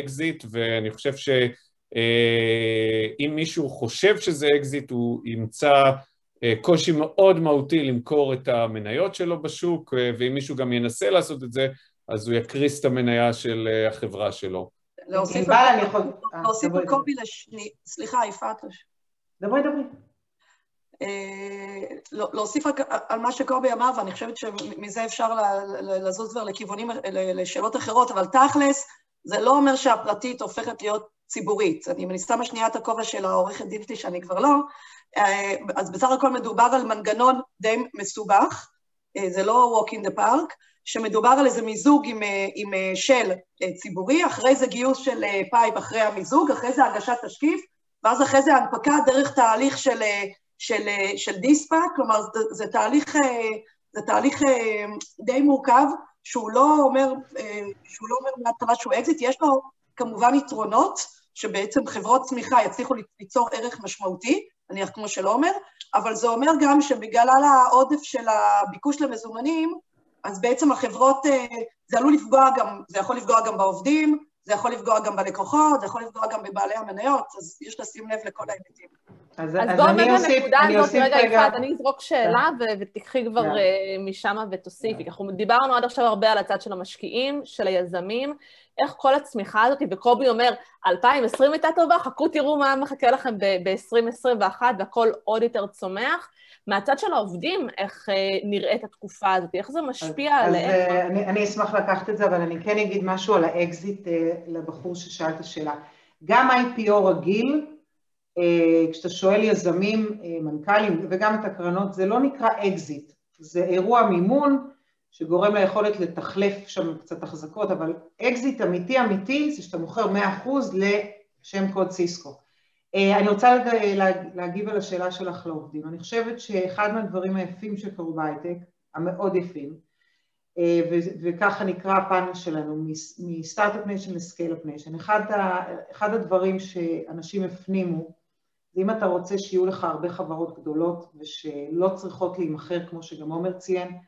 אקזיט, ואני חושב שאם מישהו חושב שזה אקזיט הוא ימצא קושי מאוד מהותי למכור את המניות שלו בשוק, ואם מישהו גם ינסה לעשות את זה, אז הוא יקריס את המניה של החברה שלו. להוסיף על קובי לשנייה, סליחה, יפעת. דברי, דברי. להוסיף על מה שקובי אמר, ואני חושבת שמזה אפשר לזוז כבר לכיוונים, לשאלות אחרות, אבל תכלס, זה לא אומר שהפרטית הופכת להיות ציבורית. אני, אני שמה שנייה את הכובע של העורכת דין שלי, שאני כבר לא, אז בסך הכל מדובר על מנגנון די מסובך, זה לא walk in the park, שמדובר על איזה מיזוג עם, עם של ציבורי, אחרי זה גיוס של PIPE אחרי המיזוג, אחרי זה הגשת תשקיף, ואז אחרי זה הנפקה דרך תהליך של של, של de-SPAC, כלומר זה, זה תהליך, זה תהליך די מורכב, שהוא לא אומר, שהוא לא אומר מההתחלה שהוא אקזיט, יש לו כמובן יתרונות, שבעצם חברות צמיחה יצליחו ליצור ערך משמעותי, נניח כמו של עומר, אבל זה אומר גם שבגלל העודף של הביקוש למזומנים, אז בעצם החברות, זה עלול לפגוע גם, זה יכול לפגוע גם בעובדים, זה יכול לפגוע גם בלקוחות, זה יכול לפגוע גם בבעלי המניות, אז יש לשים לב לכל ההיבטים. אז, אז, אז בואו באמת לנקודה הזאת, רגע, יפעת, אני אזרוק שאלה כן. ותקחי כבר yeah. אה, משם ותוסיפי. Yeah. אנחנו דיברנו עד עכשיו הרבה על הצד של המשקיעים, של היזמים, איך כל הצמיחה הזאת, וקובי אומר, 2020 הייתה טובה, חכו תראו מה מחכה לכם ב-2021 והכל עוד יותר צומח. מהצד של העובדים, איך אה, נראית התקופה הזאת, איך זה משפיע אז, עליהם? אז אה, אני, אני אשמח לקחת את זה, אבל אני כן אגיד משהו על האקזיט לבחור ששאל את השאלה. גם IPO רגיל, אה, כשאתה שואל יזמים, אה, מנכ"לים וגם את הקרנות, זה לא נקרא אקזיט, זה אירוע מימון שגורם ליכולת לתחלף שם קצת החזקות, אבל אקזיט אמיתי אמיתי זה שאתה מוכר 100% לשם קוד סיסקו. אה, אני רוצה להגיב על השאלה שלך לעובדים. אני חושבת שאחד מהדברים היפים שקרו בהייטק, המאוד יפים, וככה נקרא הפאנל שלנו, מ startup nation ל scale-up nation. אחד הדברים שאנשים הפנימו ואם אתה רוצה שיהיו לך הרבה חברות גדולות ושלא צריכות להימכר, כמו שגם עומר ציין,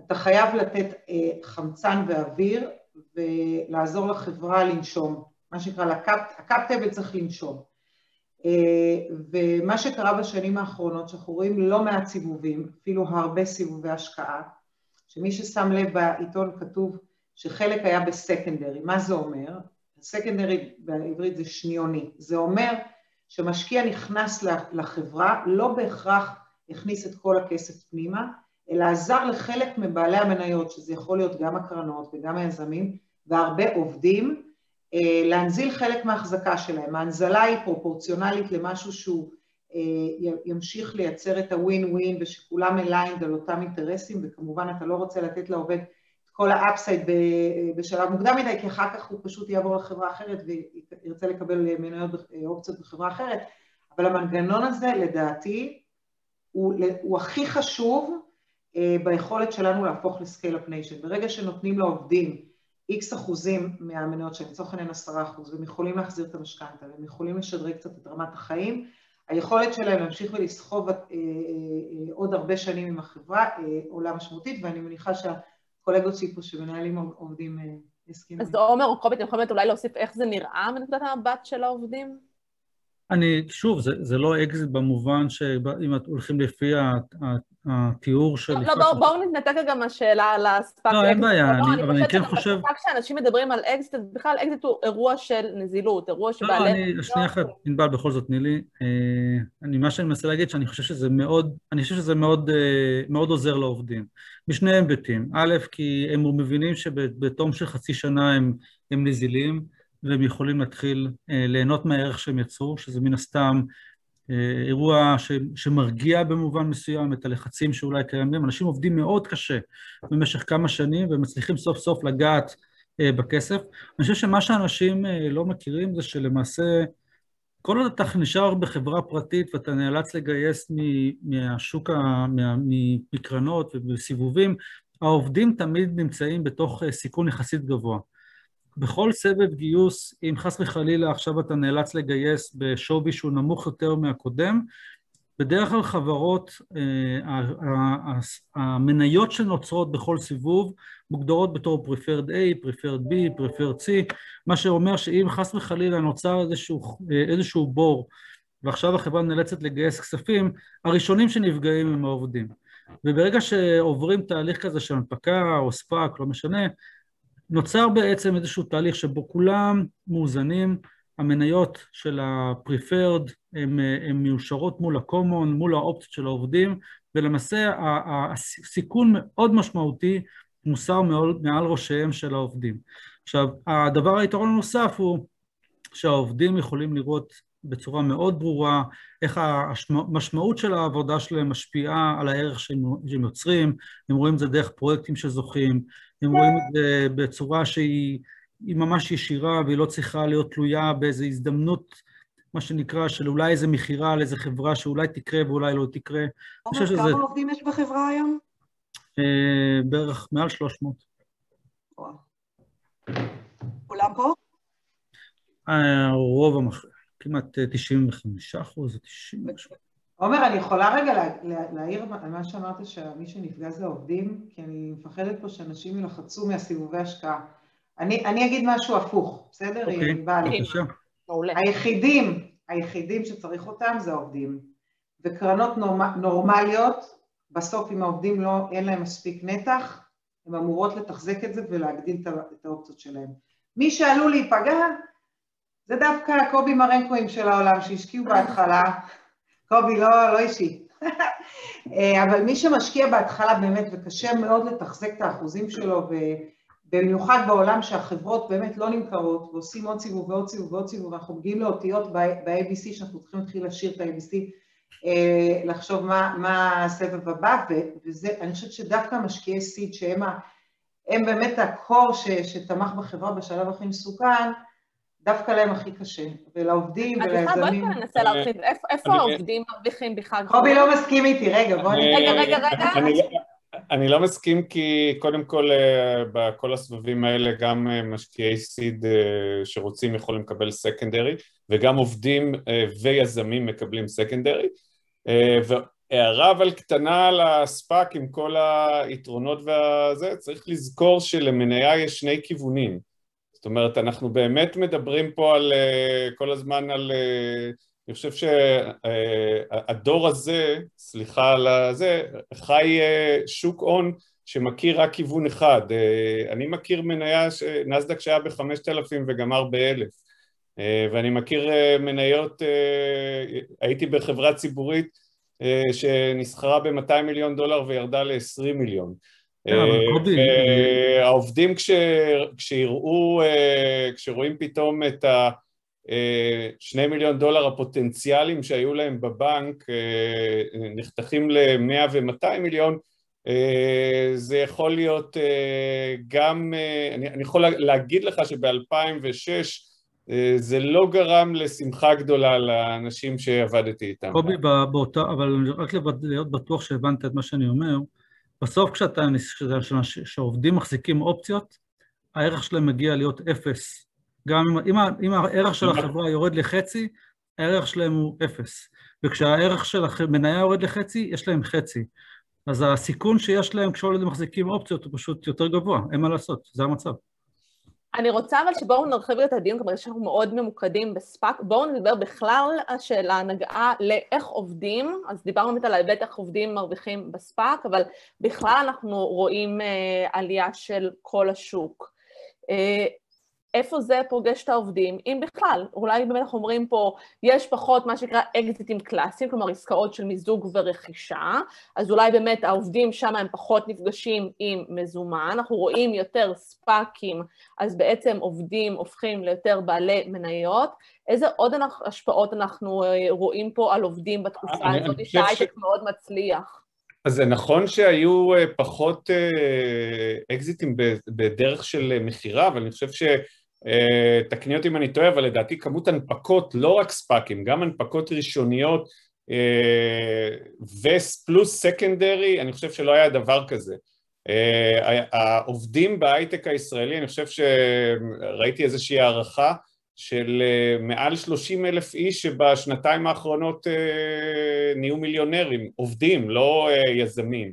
אתה חייב לתת אה, חמצן ואוויר ולעזור לחברה לנשום, מה שנקרא, הקאפ-טבל צריך לנשום. אה, ומה שקרה בשנים האחרונות, שאנחנו רואים לא מעט סיבובים, אפילו הרבה סיבובי השקעה, שמי ששם לב בעיתון כתוב שחלק היה בסקנדרי, מה זה אומר? סקנדרי בעברית זה שניוני, זה אומר שמשקיע נכנס לחברה, לא בהכרח הכניס את כל הכסף פנימה, אלא עזר לחלק מבעלי המניות, שזה יכול להיות גם הקרנות וגם היזמים, והרבה עובדים, אה, להנזיל חלק מההחזקה שלהם. ההנזלה היא פרופורציונלית למשהו שהוא אה, ימשיך לייצר את הווין ווין ושכולם aligned על אותם אינטרסים, וכמובן אתה לא רוצה לתת לעובד כל ה upside בשלב מוקדם מדי, כי אחר כך הוא פשוט יעבור לחברה אחרת וירצה לקבל מניות אופציות בחברה אחרת, אבל המנגנון הזה לדעתי הוא, הוא הכי חשוב אה, ביכולת שלנו להפוך ל scale-up nation. ברגע שנותנים לעובדים איקס אחוזים מהמניות שלהם, לצורך העניין עשרה אחוז, והם יכולים להחזיר את המשכנתה, והם יכולים לשדרג קצת את רמת החיים, היכולת שלהם להמשיך ולסחוב אה, אה, עוד הרבה שנים עם החברה עולה משמעותית, ואני מניחה שה... קולגות שלי פה שמנהלים עובדים יסכימו. אז עומר או קובי, אתם יכולים אולי להוסיף איך זה נראה מנקודת המבט של העובדים? אני, שוב, זה, זה לא אקזיט במובן שאם הולכים לפי התיאור של... לא, לא, בואו נתנתק גם מהשאלה על ה SPAC. לא, אין בעיה, אבל אני כן חושב... אני חושבת כשאנשים מדברים על אקזיט, אז בכלל אקזיט הוא אירוע של נזילות, אירוע שבעלי... לא, אני, שנייה אחת, ענבל, בכל זאת, תני לי. אה, מה שאני מנסה להגיד, שאני חושב שזה מאוד, אני חושב שזה מאוד אה, עוזר לעובדים. משני היבטים. א', כי הם מבינים שבתום של חצי שנה הם נזילים, והם יכולים להתחיל אה, ליהנות מהערך שהם יצרו, שזה מן הסתם אה, אירוע ש, שמרגיע במובן מסוים את הלחצים שאולי קיימים. אנשים עובדים מאוד קשה במשך כמה שנים ומצליחים סוף סוף לגעת אה, בכסף. אני חושב שמה שאנשים לא מכירים זה שלמעשה כל עוד אתה נשאר בחברה פרטית ואתה נאלץ לגייס מהשוק, מקרנות ובסיבובים, העובדים תמיד נמצאים בתוך סיכון יחסית גבוה. בכל סבב גיוס, אם חס וחלילה עכשיו אתה נאלץ לגייס בשווי שהוא נמוך יותר מהקודם, בדרך כלל חברות, אה, המניות שנוצרות בכל סיבוב מוגדרות בתור Preferred A, Preferred B, Preferred C, מה שאומר שאם חס וחלילה נוצר איזשהו, אה, איזשהו בור ועכשיו החברה נאלצת לגייס כספים, הראשונים שנפגעים הם העובדים. וברגע שעוברים תהליך כזה של הנפקה או ספאק, לא משנה, נוצר בעצם איזשהו תהליך שבו כולם מאוזנים, המניות של ה-preferred הן מיושרות מול ה-common, מול האופציות של העובדים, ולמעשה הסיכון מאוד משמעותי מוסר מעל ראשיהם של העובדים. עכשיו, הדבר היתרון הנוסף הוא שהעובדים יכולים לראות בצורה מאוד ברורה איך המשמעות של העבודה שלהם משפיעה על הערך שהם יוצרים, הם רואים את זה דרך פרויקטים שזוכים, הם רואים את זה בצורה שהיא ממש ישירה והיא לא צריכה להיות תלויה באיזו הזדמנות, מה שנקרא, של אולי איזו מכירה על איזו חברה שאולי תקרה ואולי לא תקרה. כמה שזה... עובדים יש בחברה היום? אה, בערך מעל 300. כולם פה? הרוב המכריע, כמעט 95 אחוז, 90 משהו. עומר, אני יכולה רגע להעיר על מה שאמרת שמי שנפגע זה העובדים, כי אני מפחדת פה שאנשים ילחצו מהסיבובי השקעה. אני, אני אגיד משהו הפוך, בסדר? אוקיי, בבקשה. היחידים, היחידים שצריך אותם זה העובדים. וקרנות נורמליות, בסוף אם העובדים לא, אין להם מספיק נתח, הן אמורות לתחזק את זה ולהגדיל את האופציות שלהם. מי שעלול להיפגע זה דווקא קובי מרנקואים של העולם שהשקיעו בהתחלה, קובי לא, לא אישי, אבל מי שמשקיע בהתחלה באמת וקשה מאוד לתחזק את האחוזים שלו ובמיוחד בעולם שהחברות באמת לא נמכרות ועושים עוד סיבוב ועוד סיבוב ועוד סיבוב ואנחנו מגיעים לאותיות ב-ABC שאנחנו צריכים להתחיל לשיר את ה-ABC אה, לחשוב מה, מה הסבב הבא, וזה, אני חושבת שדווקא משקיעי סיד שהם הם באמת הקור ש, שתמך בחברה בשלב הכי מסוכן, דווקא להם הכי קשה, ולעובדים וליזמים. אז בכלל בואי ננסה להרחיב, איפה העובדים מרוויחים בכלל? קובי לא מסכים איתי, רגע, בואי... רגע, רגע, רגע. אני לא מסכים כי קודם כל אה, בכל הסבבים האלה גם אה, משקיעי סיד שרוצים יכולים לקבל סקנדרי וגם עובדים ויזמים מקבלים סקנדרי אה, והערה אבל קטנה על הספאק עם כל היתרונות והזה, צריך לזכור שלמניה יש שני כיוונים. זאת אומרת, אנחנו באמת מדברים פה על אה, כל הזמן על... אה, אני חושב שהדור הזה, סליחה על זה, חי שוק הון שמכיר רק כיוון אחד. אני מכיר מניה, נסדק שהיה בחמשת אלפים וגמר באלף. ואני מכיר מניות, הייתי בחברה ציבורית שנסחרה ב-200 מיליון דולר וירדה ל-20 מיליון. העובדים כשיראו, כשרואים פתאום את ה-2 מיליון דולר הפוטנציאליים שהיו להם בבנק נחתכים ל-100 ו-200 מיליון, זה יכול להיות גם, אני יכול להגיד לך שב-2006 זה לא גרם לשמחה גדולה לאנשים שעבדתי איתם. קובי, באותה, אבל רק להיות בטוח שהבנת את מה שאני אומר, בסוף כשאתה, כשעובדים מחזיקים אופציות, הערך שלהם מגיע להיות אפס. גם אם, אם הערך של החברה יורד לחצי, הערך שלהם הוא אפס. וכשהערך של המניה יורד לחצי, יש להם חצי. אז הסיכון שיש להם כשעובדים מחזיקים אופציות הוא פשוט יותר גבוה, אין מה לעשות, זה המצב. אני רוצה אבל שבואו נרחיב את הדיון, כלומר שאנחנו מאוד ממוקדים בספאק, בואו נדבר בכלל, השאלה נגעה לאיך עובדים, אז דיברנו באמת על ההיבט איך עובדים מרוויחים בספאק, אבל בכלל אנחנו רואים אה, עלייה של כל השוק. אה, איפה זה פוגש את העובדים, אם בכלל, אולי באמת אנחנו אומרים פה, יש פחות מה שנקרא אקזיטים קלאסיים, כלומר עסקאות של מיזוג ורכישה, אז אולי באמת העובדים שם הם פחות נפגשים עם מזומן, אנחנו רואים יותר ספאקים, אז בעצם עובדים הופכים ליותר בעלי מניות. איזה עוד השפעות אנחנו אה, רואים פה על עובדים בתקופה הזאת, שהייטק. מאוד מצליח? אז זה נכון שהיו אה, פחות אה, אקזיטים בדרך של מכירה, אבל אני חושב ש... אה, תקני אותי אם אני טועה, אבל לדעתי כמות הנפקות, לא רק ספאקים, גם הנפקות ראשוניות אה, ופלוס סקנדרי, אני חושב שלא היה דבר כזה. אה, העובדים בהייטק הישראלי, אני חושב שראיתי איזושהי הערכה של מעל 30 אלף איש שבשנתיים האחרונות נהיו מיליונרים, עובדים, לא יזמים.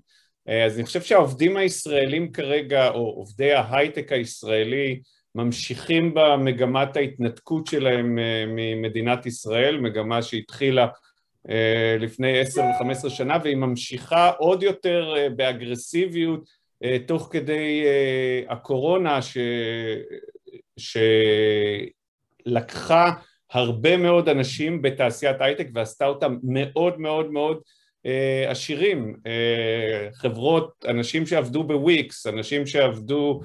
אז אני חושב שהעובדים הישראלים כרגע, או עובדי ההייטק הישראלי, ממשיכים במגמת ההתנתקות שלהם אה, ממדינת ישראל, מגמה שהתחילה אה, לפני עשר וחמש שנה והיא ממשיכה עוד יותר אה, באגרסיביות תוך כדי הקורונה ש... שלקחה הרבה מאוד אנשים בתעשיית הייטק ועשתה אותם מאוד מאוד מאוד עשירים, חברות, אנשים שעבדו בוויקס, אנשים שעבדו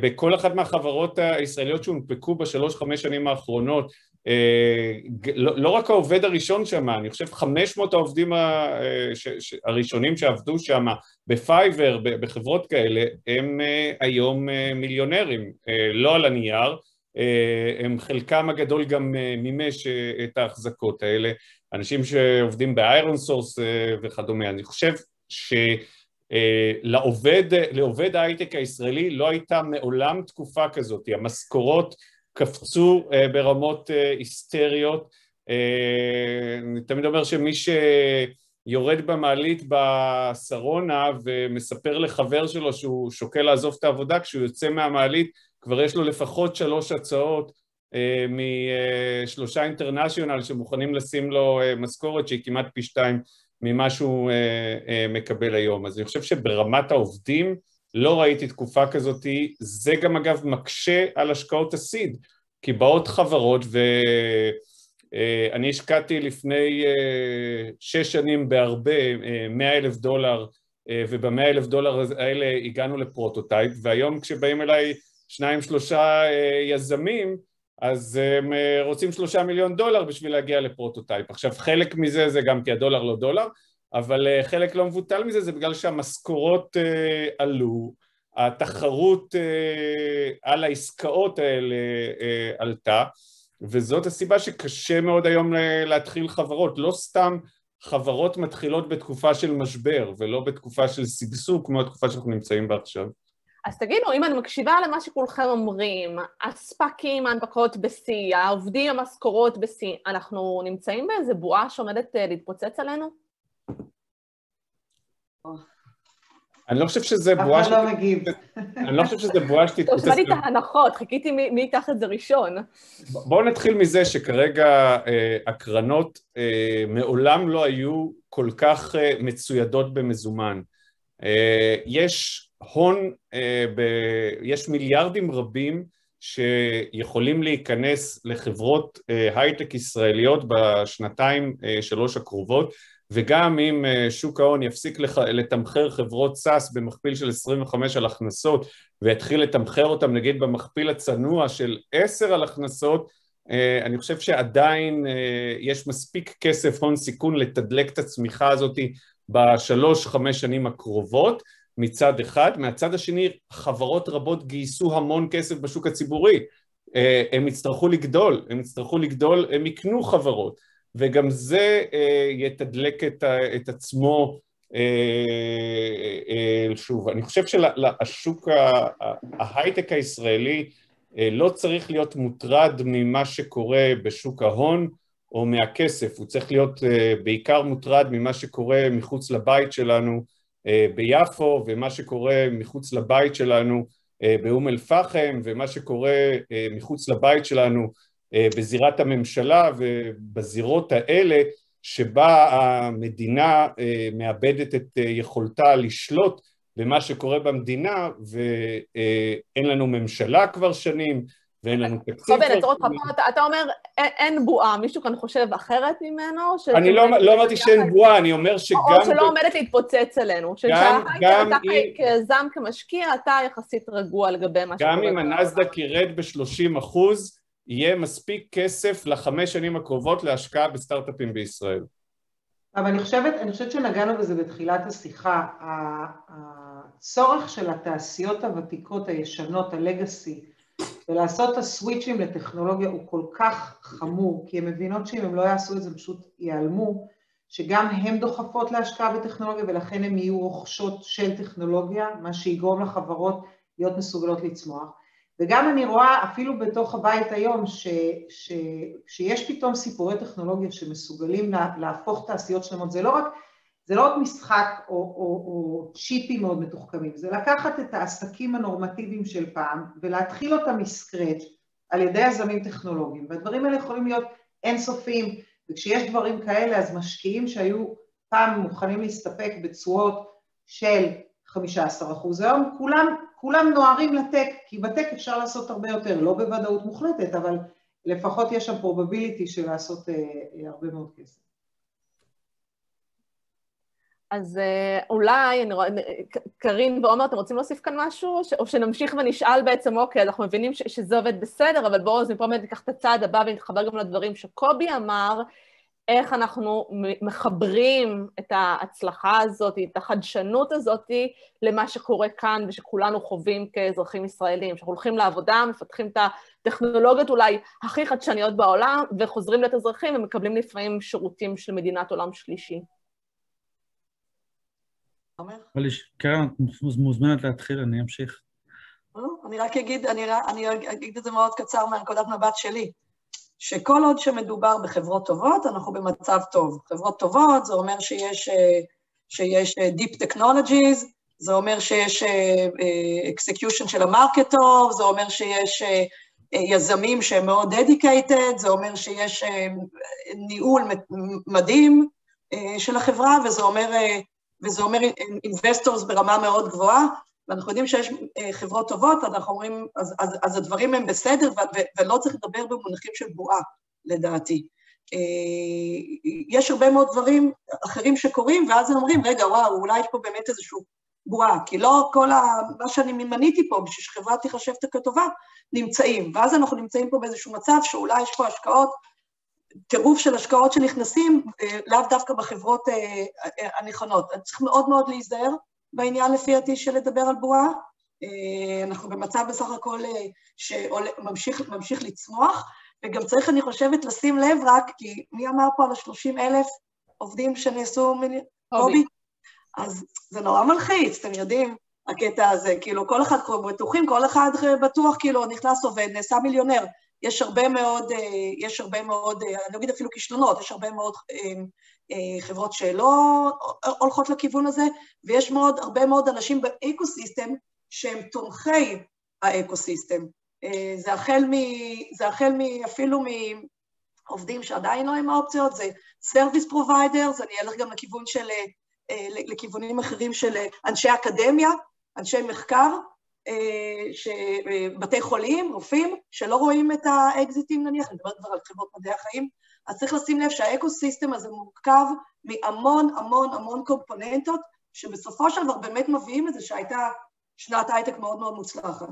בכל אחת מהחברות הישראליות שהונפקו בשלוש חמש שנים האחרונות אה, לא, לא רק העובד הראשון שם, אני חושב 500 העובדים אה, הראשונים שעבדו שם בפייבר, בחברות כאלה, הם היום מיליונרים, לא על הנייר, הם חלקם הגדול גם מימש את ההחזקות האלה, אנשים שעובדים באיירון סורס וכדומה, אני חושב ש... אה, לעובד, לעובד ההייטק הישראלי לא הייתה מעולם תקופה כזאת, המשכורות קפצו אה, ברמות אה, היסטריות, אני תמיד אומר שמי שיורד במעלית בשרונה ומספר לחבר שלו שהוא שוקל לעזוב את העבודה, כשהוא יוצא מהמעלית כבר יש לו לפחות שלוש הצעות משלושה אינטרנשיונל שמוכנים לשים לו משכורת שהיא כמעט פי שתיים ממה שהוא מקבל היום. אז אני חושב שברמת העובדים לא ראיתי תקופה כזאת, זה גם אגב מקשה על השקעות הסיד, כי באות חברות ואני השקעתי לפני שש שנים בהרבה, מאה אלף דולר ובמאה אלף דולר האלה הגענו לפרוטוטייפ והיום כשבאים אליי שניים שלושה יזמים אז הם רוצים שלושה מיליון דולר בשביל להגיע לפרוטוטייפ. עכשיו חלק מזה זה גם כי הדולר לא דולר, אבל חלק לא מבוטל מזה זה בגלל שהמשכורות עלו, התחרות על העסקאות האלה עלתה, וזאת הסיבה שקשה מאוד היום להתחיל חברות, לא סתם חברות מתחילות בתקופה של משבר ולא בתקופה של שגשוג כמו התקופה שאנחנו נמצאים בה עכשיו. אז תגידו, אם אני מקשיבה למה שכולכם אומרים, הספקים, ההנפקות בשיא, העובדים, המשכורות בשיא, אנחנו נמצאים באיזה בועה שעומדת להתפוצץ עלינו? אני לא חושב שזה בועה... אף אחד לא מגיב. אני לא חושב שזה בועה שתתפוצץ... שמעתי את ההנחות, חיכיתי מי ייקח את זה ראשון. בואו נתחיל מזה שכרגע הקרנות מעולם לא היו כל כך מצוידות במזומן. יש הון, יש מיליארדים רבים שיכולים להיכנס לחברות הייטק ישראליות בשנתיים שלוש הקרובות וגם אם שוק ההון יפסיק לתמחר חברות SaaS במכפיל של 25 על הכנסות ויתחיל לתמחר אותם נגיד במכפיל הצנוע של 10 על הכנסות אני חושב שעדיין יש מספיק כסף הון סיכון לתדלק את הצמיחה הזאת בשלוש חמש שנים הקרובות מצד אחד, מהצד השני חברות רבות גייסו המון כסף בשוק הציבורי. הם יצטרכו לגדול, הם יצטרכו לגדול, הם יקנו חברות. וגם זה יתדלק את עצמו שוב, אני חושב שהשוק, ההייטק הישראלי לא צריך להיות מוטרד ממה שקורה בשוק ההון או מהכסף, הוא צריך להיות בעיקר מוטרד ממה שקורה מחוץ לבית שלנו ביפו ומה שקורה מחוץ לבית שלנו באום אל-פחם ומה שקורה מחוץ לבית שלנו בזירת הממשלה ובזירות האלה שבה המדינה מאבדת את יכולתה לשלוט במה שקורה במדינה ואין לנו ממשלה כבר שנים ואין לנו תקציב. קובי, נעצור אותך פה, אתה אומר אין בועה, מישהו כאן חושב אחרת ממנו? אני לא אמרתי שאין בועה, אני אומר שגם... או שלא עומדת להתפוצץ עלינו. גם אם... כיזם, כמשקיע, אתה יחסית רגוע לגבי מה שקורה. גם אם הנסדק ירד ב-30 אחוז, יהיה מספיק כסף לחמש שנים הקרובות להשקעה בסטארט-אפים בישראל. אבל אני חושבת, אני חושבת שנגענו בזה בתחילת השיחה, הצורך של התעשיות הוותיקות הישנות, הלגאסי, ולעשות את הסוויצ'ים לטכנולוגיה הוא כל כך חמור, כי הן מבינות שאם הם לא יעשו את זה פשוט ייעלמו, שגם הן דוחפות להשקעה בטכנולוגיה ולכן הן יהיו רוכשות של טכנולוגיה, מה שיגרום לחברות להיות מסוגלות לצמוח. וגם אני רואה אפילו בתוך הבית היום ש, ש, שיש פתאום סיפורי טכנולוגיה שמסוגלים להפוך תעשיות שלמות, זה לא רק, זה לא רק משחק או, או, או צ'יפים מאוד מתוחכמים, זה לקחת את העסקים הנורמטיביים של פעם ולהתחיל אותם מסקרץ' על ידי יזמים טכנולוגיים, והדברים האלה יכולים להיות אינסופיים, וכשיש דברים כאלה אז משקיעים שהיו פעם מוכנים להסתפק בתשואות של 15 אחוז, היום כולם כולם נוהרים לטק, כי בטק אפשר לעשות הרבה יותר, לא בוודאות מוחלטת, אבל לפחות יש שם פרובביליטי של לעשות אה, אה, הרבה מאוד כסף. אז אה, אולי, אני רואה, קרין ועומר, אתם רוצים להוסיף כאן משהו? או שנמשיך ונשאל בעצם, אוקיי, אנחנו מבינים ש- שזה עובד בסדר, אבל בואו, אז מפה באמת ניקח את הצעד הבא ונתחבר גם לדברים שקובי אמר, איך אנחנו מחברים את ההצלחה הזאת, את החדשנות הזאת, למה שקורה כאן ושכולנו חווים כאזרחים ישראלים, שאנחנו הולכים לעבודה, מפתחים את הטכנולוגיות אולי הכי חדשניות בעולם, וחוזרים להיות אזרחים ומקבלים לפעמים שירותים של מדינת עולם שלישי. קרן, את מוזמנת להתחיל, אני אמשיך. אני רק אגיד, אני אגיד את זה מאוד קצר מהנקודת מבט שלי. שכל עוד שמדובר בחברות טובות, אנחנו במצב טוב. חברות טובות, זה אומר שיש, שיש Deep Technologies, זה אומר שיש execution של המרקט טוב, זה אומר שיש יזמים שהם מאוד dedicated, זה אומר שיש ניהול מדהים של החברה, וזה אומר, וזה אומר investors ברמה מאוד גבוהה, ואנחנו יודעים שיש חברות טובות, אנחנו אומרים, אז, אז, אז הדברים הם בסדר, ו, ולא צריך לדבר במונחים של בועה, לדעתי. יש הרבה מאוד דברים אחרים שקורים, ואז הם אומרים, רגע, וואו, אולי יש פה באמת איזושהי בועה, כי לא כל ה... מה שאני מניתי פה, בשביל שחברה תיחשב כטובה, נמצאים. ואז אנחנו נמצאים פה באיזשהו מצב שאולי יש פה השקעות, טירוף של השקעות שנכנסים, לאו דווקא בחברות הנכונות. צריך מאוד מאוד להיזהר בעניין, לפי דעתי, של לדבר על בועה. אנחנו במצב בסך הכל שממשיך לצמוח, וגם צריך, אני חושבת, לשים לב רק, כי מי אמר פה על ה-30 אלף עובדים שנעשו... הובי. אז זה נורא מלחיץ, אתם יודעים, הקטע הזה, כאילו, כל אחד כבר בטוחים, כל אחד בטוח, כאילו, נכנס עובד, נעשה מיליונר. יש הרבה מאוד, יש הרבה מאוד, אני אגיד אפילו כישלונות, יש הרבה מאוד חברות שלא הולכות לכיוון הזה, ויש מאוד, הרבה מאוד אנשים באקו-סיסטם שהם תומכי האקו-סיסטם. זה החל, מ, זה החל מ, אפילו מעובדים שעדיין לא עם האופציות, זה Service Providers, אני אלך גם לכיוון של, לכיוונים אחרים של אנשי אקדמיה, אנשי מחקר, בתי חולים, רופאים, שלא רואים את האקזיטים נניח, אני מדברת כבר על חברות מדעי החיים, אז צריך לשים לב שהאקו-סיסטם הזה מורכב מהמון המון המון קומפוננטות, שבסופו של דבר באמת מביאים את זה שהייתה שנת הייטק מאוד מאוד מוצלחת.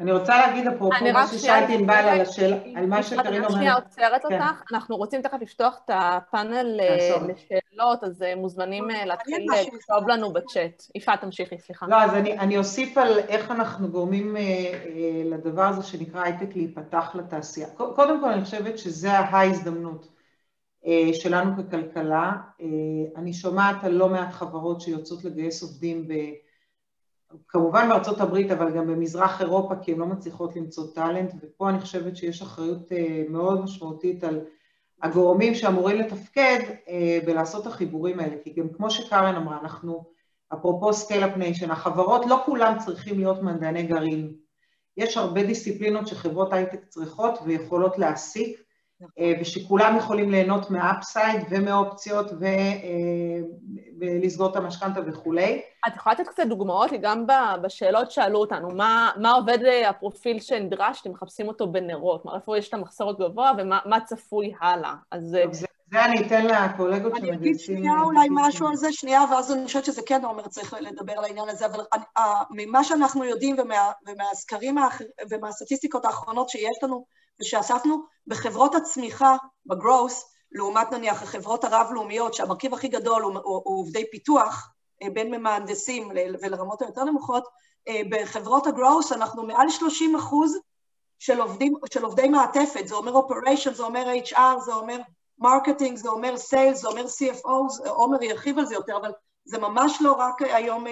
אני רוצה להגיד אפרופו מה ששאלתי ענבל על השאלה, על מה שקרינה אומרת. אני שנייה עוצרת אותך, אנחנו רוצים תכף לפתוח את הפאנל לשאלות, אז מוזמנים להתחיל לכתוב לנו בצ'אט. יפעת, תמשיכי, סליחה. לא, אז אני אוסיף על איך אנחנו גורמים לדבר הזה שנקרא הייטק להיפתח לתעשייה. קודם כל, אני חושבת שזה ההזדמנות שלנו ככלכלה. אני שומעת על לא מעט חברות שיוצאות לגייס עובדים ב... כמובן בארצות הברית, אבל גם במזרח אירופה, כי הן לא מצליחות למצוא talent, ופה אני חושבת שיש אחריות מאוד משמעותית על הגורמים שאמורים לתפקד ולעשות את החיבורים האלה, כי גם כמו שקרן אמרה, אנחנו, אפרופו scale-up nation, החברות לא כולם צריכים להיות מדעני גרעין. יש הרבה דיסציפלינות שחברות הייטק צריכות ויכולות להעסיק, ושכולם יכולים ליהנות מהאפסייד ומאופציות ולסגור את המשכנתה וכולי. את יכולה לתת קצת דוגמאות? גם בשאלות שאלו אותנו, מה, מה עובד הפרופיל שנדרש, אתם מחפשים אותו בנרות, איפה יש את המחסור הגבוה ומה צפוי הלאה. אז... זה, זה אני אתן לקולגות שמגייסים... אני אגיד שנייה אולי משהו על זה, שנייה, ואז אני חושבת שזה כן אומר, צריך לדבר על העניין הזה, אבל ממה שאנחנו יודעים ומה, ומהסקרים ומהסטטיסטיקות האחרונות שיש לנו, ושאספנו בחברות הצמיחה, ב growth, לעומת נניח החברות הרב-לאומיות, שהמרכיב הכי גדול הוא, הוא, הוא עובדי פיתוח, בין ממהנדסים ולרמות היותר נמוכות, בחברות ה growth אנחנו מעל 30 אחוז של, עובדים, של עובדי מעטפת, זה אומר operation, זה אומר HR, זה אומר marketing, זה אומר sales, זה אומר CFO, עומר ירחיב על זה יותר, אבל זה ממש לא רק היום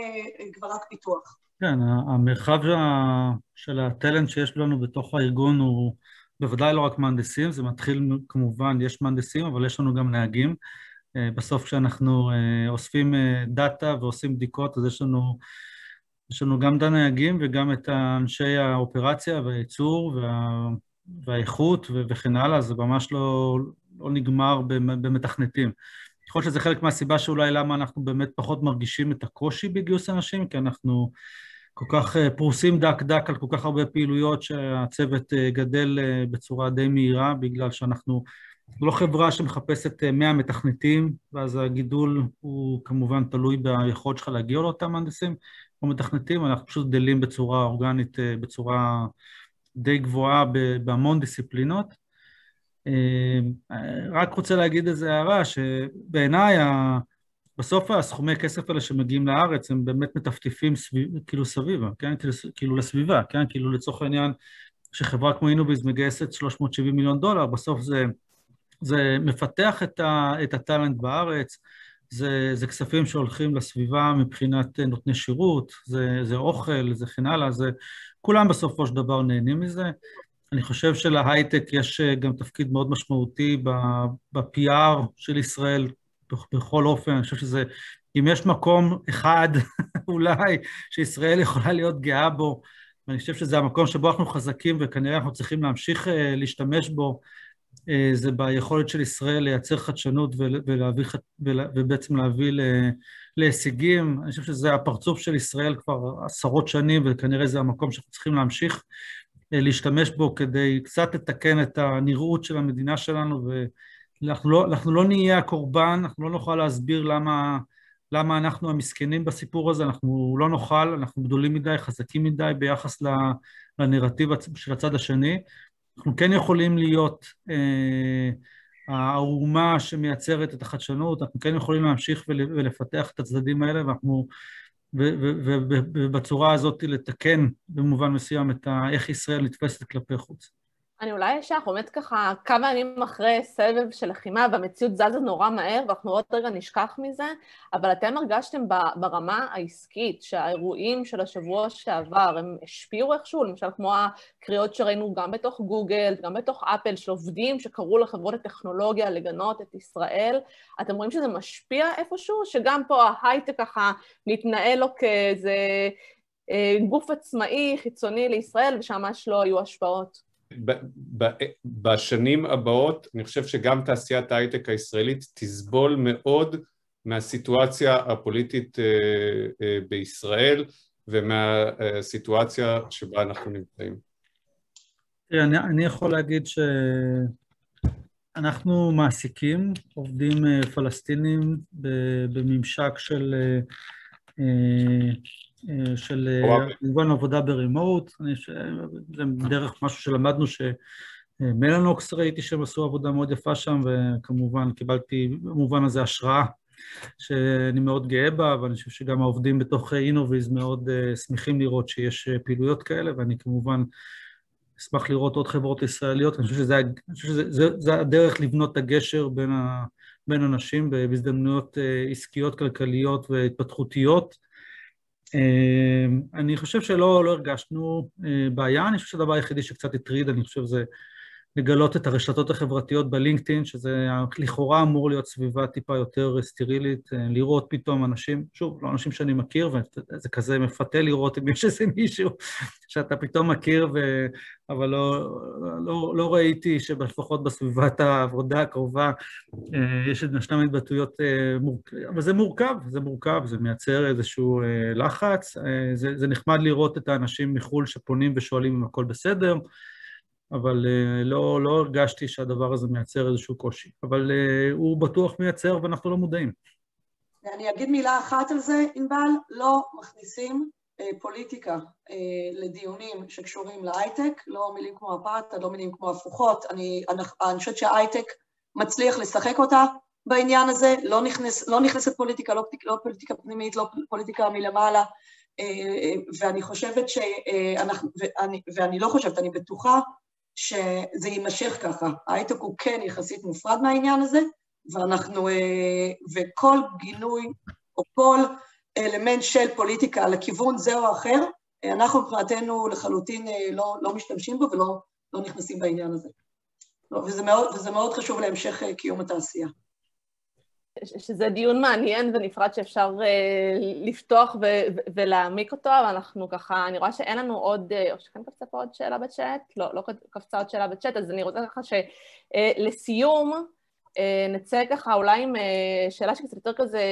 כבר רק פיתוח. כן, המרחב של הטלנט שיש לנו בתוך הארגון הוא בוודאי לא רק מהנדסים, זה מתחיל כמובן, יש מהנדסים, אבל יש לנו גם נהגים. בסוף כשאנחנו אוספים דאטה ועושים בדיקות, אז יש לנו, יש לנו גם את הנהגים וגם את אנשי האופרציה והייצור וה, והאיכות וכן הלאה, זה ממש לא, לא נגמר במתכנתים. יכול להיות שזה חלק מהסיבה שאולי למה אנחנו באמת פחות מרגישים את הקושי בגיוס אנשים, כי אנחנו כל כך פרוסים דק דק על כל כך הרבה פעילויות שהצוות גדל בצורה די מהירה, בגלל שאנחנו לא חברה שמחפשת 100 מתכנתים, ואז הגידול הוא כמובן תלוי ביכולת שלך להגיע לאותם מהנדסים או מתכנתים, אנחנו פשוט גדלים בצורה אורגנית, בצורה די גבוהה בהמון דיסציפלינות. רק רוצה להגיד איזו הערה, שבעיניי בסוף הסכומי כסף האלה שמגיעים לארץ הם באמת מטפטפים סביב, כאילו סביבה, כן? כאילו לסביבה, כן? כאילו לצורך העניין שחברה כמו אינוביז מגייסת 370 מיליון דולר, בסוף זה, זה מפתח את, ה, את הטאלנט בארץ, זה, זה כספים שהולכים לסביבה מבחינת נותני שירות, זה, זה אוכל, זה כן הלאה, זה... כולם בסופו של דבר נהנים מזה. אני חושב שלהייטק יש גם תפקיד מאוד משמעותי ב-PR של ישראל, בכל אופן, אני חושב שזה, אם יש מקום אחד אולי שישראל יכולה להיות גאה בו, ואני חושב שזה המקום שבו אנחנו חזקים וכנראה אנחנו צריכים להמשיך להשתמש בו, זה ביכולת של ישראל לייצר חדשנות ולהביא, ובעצם להביא להישגים. אני חושב שזה הפרצוף של ישראל כבר עשרות שנים, וכנראה זה המקום שאנחנו צריכים להמשיך להשתמש בו כדי קצת לתקן את הנראות של המדינה שלנו, ואנחנו לא, לא נהיה הקורבן, אנחנו לא נוכל להסביר למה, למה אנחנו המסכנים בסיפור הזה, אנחנו לא נוכל, אנחנו גדולים מדי, חזקים מדי ביחס לנרטיב של הצד השני. אנחנו כן יכולים להיות אה, האומה שמייצרת את החדשנות, אנחנו כן יכולים להמשיך ולפתח את הצדדים האלה, ואנחנו ובצורה הזאת לתקן במובן מסוים את ה, איך ישראל נתפסת כלפי חוץ. אני אולי אשך, עומד ככה כמה ימים אחרי סבב של לחימה והמציאות זזה נורא מהר ואנחנו עוד רגע נשכח מזה, אבל אתם הרגשתם ברמה העסקית שהאירועים של השבוע שעבר הם השפיעו איכשהו, למשל כמו הקריאות שראינו גם בתוך גוגל, גם בתוך אפל, של עובדים שקראו לחברות הטכנולוגיה לגנות את ישראל, אתם רואים שזה משפיע איפשהו, שגם פה ההייטק ככה מתנהל לו כאיזה אה, גוף עצמאי, חיצוני לישראל, ושממש לא היו השפעות. בשנים הבאות אני חושב שגם תעשיית ההייטק הישראלית תסבול מאוד מהסיטואציה הפוליטית אה, אה, בישראל ומהסיטואציה שבה אנחנו נמצאים. אני, אני יכול להגיד שאנחנו מעסיקים עובדים אה, פלסטינים בממשק של של אה, כמובן עבודה ברימוט, זה דרך משהו שלמדנו שמלנוקס ראיתי שהם עשו עבודה מאוד יפה שם, וכמובן קיבלתי במובן הזה השראה שאני מאוד גאה בה, ואני חושב שגם העובדים בתוך אינוביז מאוד אה, שמחים לראות שיש פעילויות כאלה, ואני כמובן אשמח לראות עוד חברות ישראליות, אני חושב שזה, אני חושב שזה זה, זה הדרך לבנות את הגשר בין, ה, בין אנשים בהזדמנויות עסקיות, כלכליות והתפתחותיות. אמ, אני חושב שלא לא הרגשנו אה, בעיה, אני חושב שהדבר היחידי שקצת הטריד, אני חושב זה לגלות את הרשתות החברתיות בלינקדאין, שזה לכאורה אמור להיות סביבה טיפה יותר סטרילית, אה, לראות פתאום אנשים, שוב, לא אנשים שאני מכיר, וזה כזה מפתה לראות אם יש איזה מישהו שאתה פתאום מכיר, ו... אבל לא, לא, לא ראיתי שלפחות בסביבת העבודה הקרובה אה, יש ישנן התבטאויות, אבל זה מורכב, זה מורכב, זה מייצר איזשהו לחץ, זה, זה נחמד לראות את האנשים מחו"ל שפונים ושואלים אם הכל בסדר, אבל uh, לא, לא הרגשתי שהדבר הזה מייצר איזשהו קושי. אבל uh, הוא בטוח מייצר ואנחנו לא מודעים. אני אגיד מילה אחת על זה, ענבל, לא מכניסים uh, פוליטיקה uh, לדיונים שקשורים להייטק, לא מילים כמו אפרטהייד, לא מילים כמו הפוכות. אני, אני, אני חושבת שההייטק מצליח לשחק אותה בעניין הזה, לא, נכנס, לא נכנסת פוליטיקה, לא, לא פוליטיקה פנימית, לא פוליטיקה מלמעלה, ואני חושבת שאנחנו, ואני, ואני לא חושבת, אני בטוחה שזה יימשך ככה. ההייטק הוא כן יחסית מופרד מהעניין הזה, ואנחנו, אה, וכל גינוי או כל אלמנט של פוליטיקה לכיוון זה או אחר, אה, אנחנו מבחינתנו לחלוטין אה, לא, לא משתמשים בו ולא לא נכנסים בעניין הזה. וזה מאוד, וזה מאוד חשוב להמשך קיום התעשייה. שזה דיון מעניין ונפרד שאפשר uh, לפתוח ולהעמיק אותו, אבל אנחנו ככה, אני רואה שאין לנו עוד, uh, או שכן קפצה פה עוד שאלה בצ'אט? לא, לא קפצה עוד שאלה בצ'אט, אז אני רוצה ככה שלסיום, uh, אה, נצא ככה אולי עם אה, שאלה שקצת יותר כזה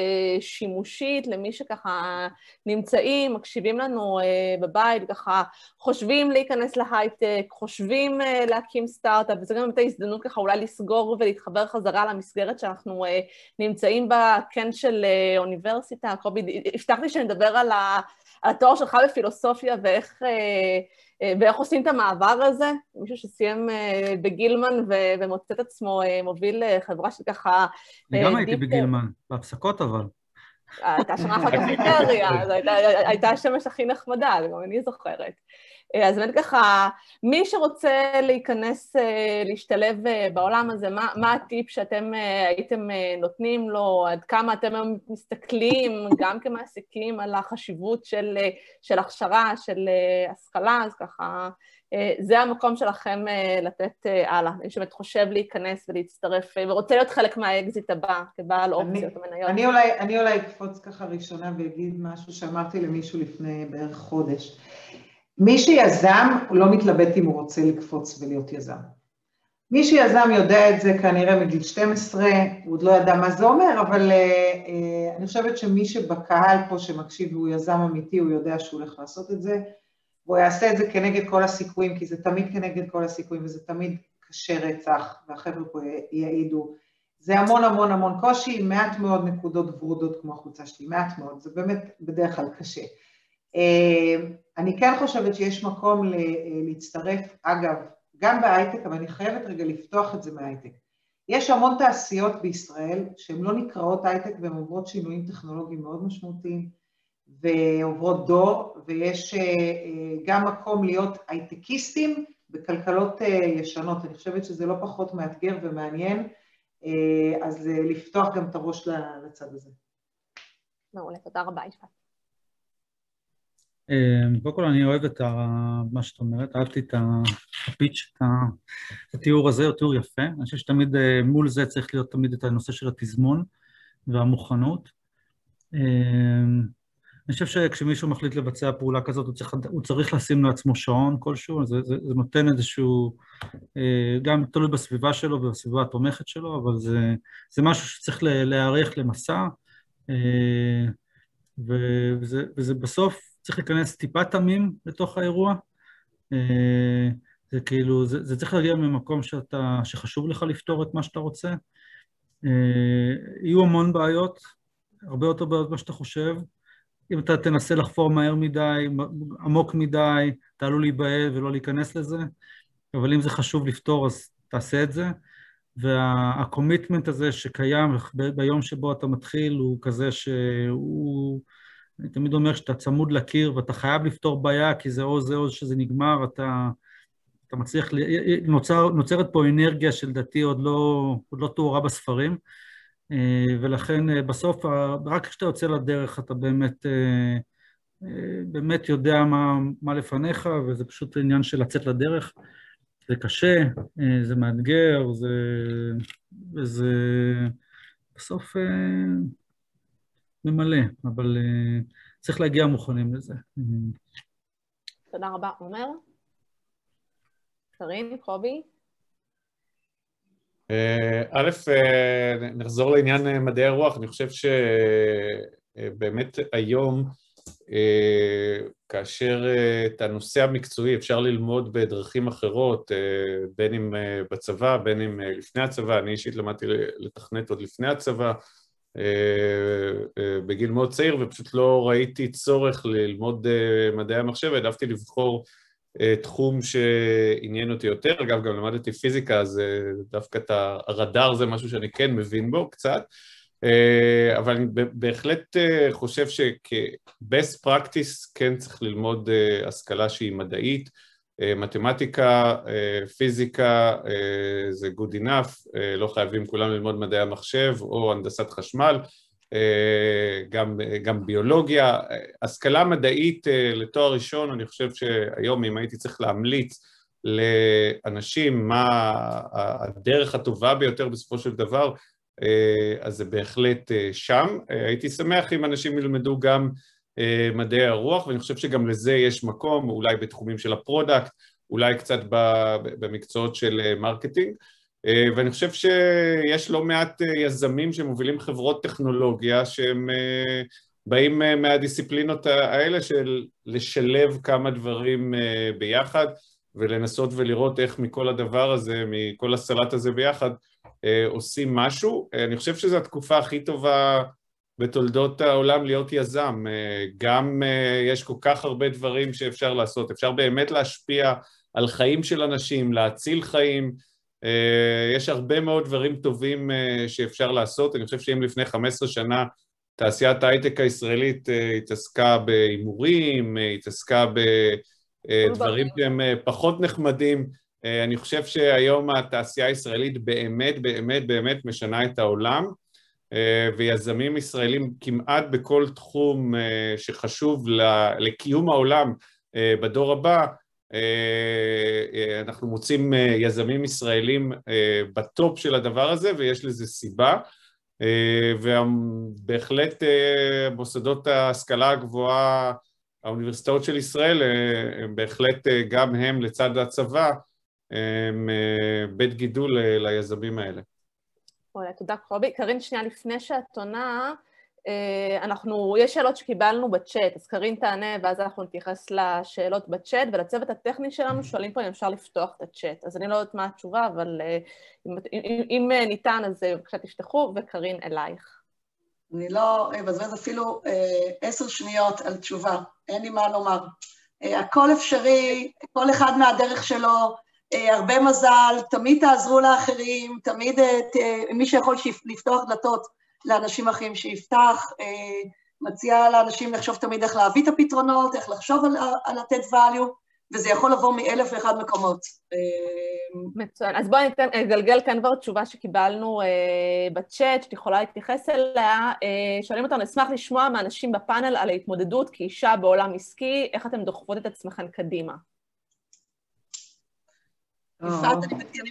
שימושית למי שככה נמצאים, מקשיבים לנו אה, בבית, ככה חושבים להיכנס להייטק, חושבים להקים סטארט-אפ, וזו גם הייתה הזדמנות ככה אולי לסגור ולהתחבר חזרה למסגרת שאנחנו נמצאים בה, כן של אוניברסיטה, קובי, הבטחתי שנדבר על התואר שלך בפילוסופיה ואיך... אה, ואיך עושים את המעבר הזה? מישהו שסיים אה, בגילמן ומוצא את עצמו אה, מוביל חברה שככה... אני גם הייתי בגילמן, בהפסקות אבל. הייתה שנה אחת בקריטריה, זו הייתה השמש הכי נחמדה, גם אני זוכרת. אז באמת ככה, מי שרוצה להיכנס, להשתלב בעולם הזה, מה, מה הטיפ שאתם הייתם נותנים לו, עד כמה אתם מסתכלים, גם כמעסיקים, על החשיבות של, של הכשרה, של השכלה, אז ככה, זה המקום שלכם לתת הלאה. מי שבאמת חושב להיכנס ולהצטרף ורוצה להיות חלק מהאקזיט הבא, כבעל אופציות המניות. אני אולי, אני אולי אקפוץ ככה ראשונה ואגיד משהו שאמרתי למישהו לפני בערך חודש. מי שיזם, הוא לא מתלבט אם הוא רוצה לקפוץ ולהיות יזם. מי שיזם יודע את זה כנראה מגיל 12, הוא עוד לא ידע מה זה אומר, אבל uh, אני חושבת שמי שבקהל פה שמקשיב והוא יזם אמיתי, הוא יודע שהוא הולך לעשות את זה, והוא יעשה את זה כנגד כל הסיכויים, כי זה תמיד כנגד כל הסיכויים וזה תמיד קשה רצח, והחבר'ה פה יעידו. זה המון המון המון קושי, מעט מאוד נקודות ורודות כמו החולצה שלי, מעט מאוד, זה באמת בדרך כלל קשה. Uh, אני כן חושבת שיש מקום להצטרף, אגב, גם בהייטק, אבל אני חייבת רגע לפתוח את זה מההייטק. יש המון תעשיות בישראל שהן לא נקראות הייטק והן עוברות שינויים טכנולוגיים מאוד משמעותיים ועוברות דור, ויש אה, אה, גם מקום להיות הייטקיסטים בכלכלות אה, ישנות. אני חושבת שזה לא פחות מאתגר ומעניין, אז לפתוח גם את הראש לצד הזה. מעולה, תודה רבה, יפעת. אמ, קודם כל אני אוהב את מה שאת אומרת, אהבתי את הפיץ', את התיאור הזה, הוא תיאור יפה. אני חושב שתמיד אה, מול זה צריך להיות תמיד את הנושא של התזמון והמוכנות. אמ, אני חושב שכשמישהו מחליט לבצע פעולה כזאת, הוא צריך, הוא צריך לשים לעצמו שעון כלשהו, זה, זה, זה נותן איזשהו, אה, גם תלוי בסביבה שלו ובסביבה התומכת שלו, אבל זה, זה משהו שצריך להיערך למסע, אה, וזה, וזה בסוף צריך להיכנס טיפה תמים לתוך האירוע. אה, זה כאילו, זה, זה צריך להגיע ממקום שאתה, שחשוב לך לפתור את מה שאתה רוצה. אה, יהיו המון בעיות, הרבה יותר בעיות ממה שאתה חושב. אם אתה תנסה לחפור מהר מדי, עמוק מדי, אתה עלול להיבהל ולא להיכנס לזה, אבל אם זה חשוב לפתור, אז תעשה את זה. והקומיטמנט הזה שקיים ביום שבו אתה מתחיל הוא כזה שהוא... אני תמיד אומר שאתה צמוד לקיר ואתה חייב לפתור בעיה, כי זה או זה או שזה נגמר, אתה, אתה מצליח, נוצר, נוצרת פה אנרגיה שלדעתי עוד לא, לא תוארה בספרים, אה, ולכן אה, בסוף, רק כשאתה יוצא לדרך אתה באמת, אה, באמת יודע מה, מה לפניך, וזה פשוט עניין של לצאת לדרך. זה קשה, זה מאתגר, זה... וזה... בסוף ממלא, אבל uh, צריך להגיע מוכנים לזה. תודה רבה. עומר? קרין, קובי? אה, א', אה, נחזור לעניין מדעי הרוח, אני חושב שבאמת היום, כאשר את הנושא המקצועי אפשר ללמוד בדרכים אחרות, בין אם בצבא, בין אם לפני הצבא, אני אישית למדתי לתכנת עוד לפני הצבא, אה, אה, בגיל מאוד צעיר ופשוט לא ראיתי צורך ללמוד אה, מדעי המחשב, העדפתי לבחור תחום שעניין אותי יותר, אגב גם למדתי פיזיקה אז דווקא את הרדאר זה משהו שאני כן מבין בו קצת, אבל אני בהחלט חושב שכ-best practice כן צריך ללמוד השכלה שהיא מדעית אה, מתמטיקה, אה, פיזיקה אה, זה good enough, לא חייבים כולם ללמוד מדעי המחשב או הנדסת חשמל, גם, גם ביולוגיה, השכלה מדעית לתואר ראשון, אני חושב שהיום אם הייתי צריך להמליץ לאנשים מה הדרך הטובה ביותר בסופו של דבר, אז זה בהחלט שם. הייתי שמח אם אנשים ילמדו גם אה, מדעי הרוח, ואני חושב שגם לזה יש מקום, אולי בתחומים של ה product, אולי קצת במקצועות של אה, marketing, אה, ואני חושב שיש לא מעט יזמים שמובילים חברות טכנולוגיה שהם באים מהדיסציפלינות האלה של לשלב כמה דברים ביחד ולנסות ולראות איך מכל הדבר הזה, מכל הסלט הזה ביחד, עושים משהו. אני חושב שזו התקופה הכי טובה בתולדות העולם להיות יזם. אה, גם אה, יש כל כך הרבה דברים שאפשר לעשות, אפשר באמת להשפיע על חיים של אנשים, להציל חיים, אה, יש הרבה מאוד דברים טובים שאפשר לעשות. אני חושב שאם לפני 15 שנה תעשיית ההייטק הישראלית התעסקה בהימורים, התעסקה בדברים שהם פחות נחמדים, אני חושב שהיום התעשייה הישראלית באמת באמת באמת משנה את העולם. אה, ויזמים ישראלים כמעט בכל תחום אה, שחשוב לקיום העולם אה, בדור הבא, אנחנו מוצאים יזמים ישראלים בטופ של הדבר הזה ויש לזה סיבה ובהחלט מוסדות ההשכלה הגבוהה האוניברסיטאות של ישראל הם בהחלט גם הם לצד הצבא הם בית גידול ליזמים האלה. תודה קובי. קרין, שנייה לפני שאת עונה, אנחנו, יש שאלות שקיבלנו בצ'אט, אז קרין תענה ואז אנחנו נתייחס לשאלות בצ'אט, ולצוות הטכני שלנו שואלים פה אם אפשר לפתוח את הצ'אט. אז אני לא יודעת מה התשובה, אבל אם, אם, אם ניתן אז בבקשה תפתחו, וקרין אלייך. אני לא אבזבז אפילו עשר שניות על תשובה, אין לי מה לומר. הכל אפשרי, כל אחד מהדרך שלו, הרבה מזל, תמיד תעזרו לאחרים, תמיד מי שיכול לפתוח דלתות לאנשים אחרים שיפתח, מציעה לאנשים לחשוב תמיד איך להביא את הפתרונות, איך לחשוב על, על לתת value, וזה יכול לבוא מאלף ואחד מקומות. מצוין. אז בואי ניתן, נגלגל כאן כבר תשובה שקיבלנו בצ'אט, שאת יכולה להתייחס אליה. שואלים אותנו, נשמח לשמוע מאנשים בפאנל על ההתמודדות כאישה בעולם עסקי, איך אתן דוחפות את עצמכן קדימה. יפעת,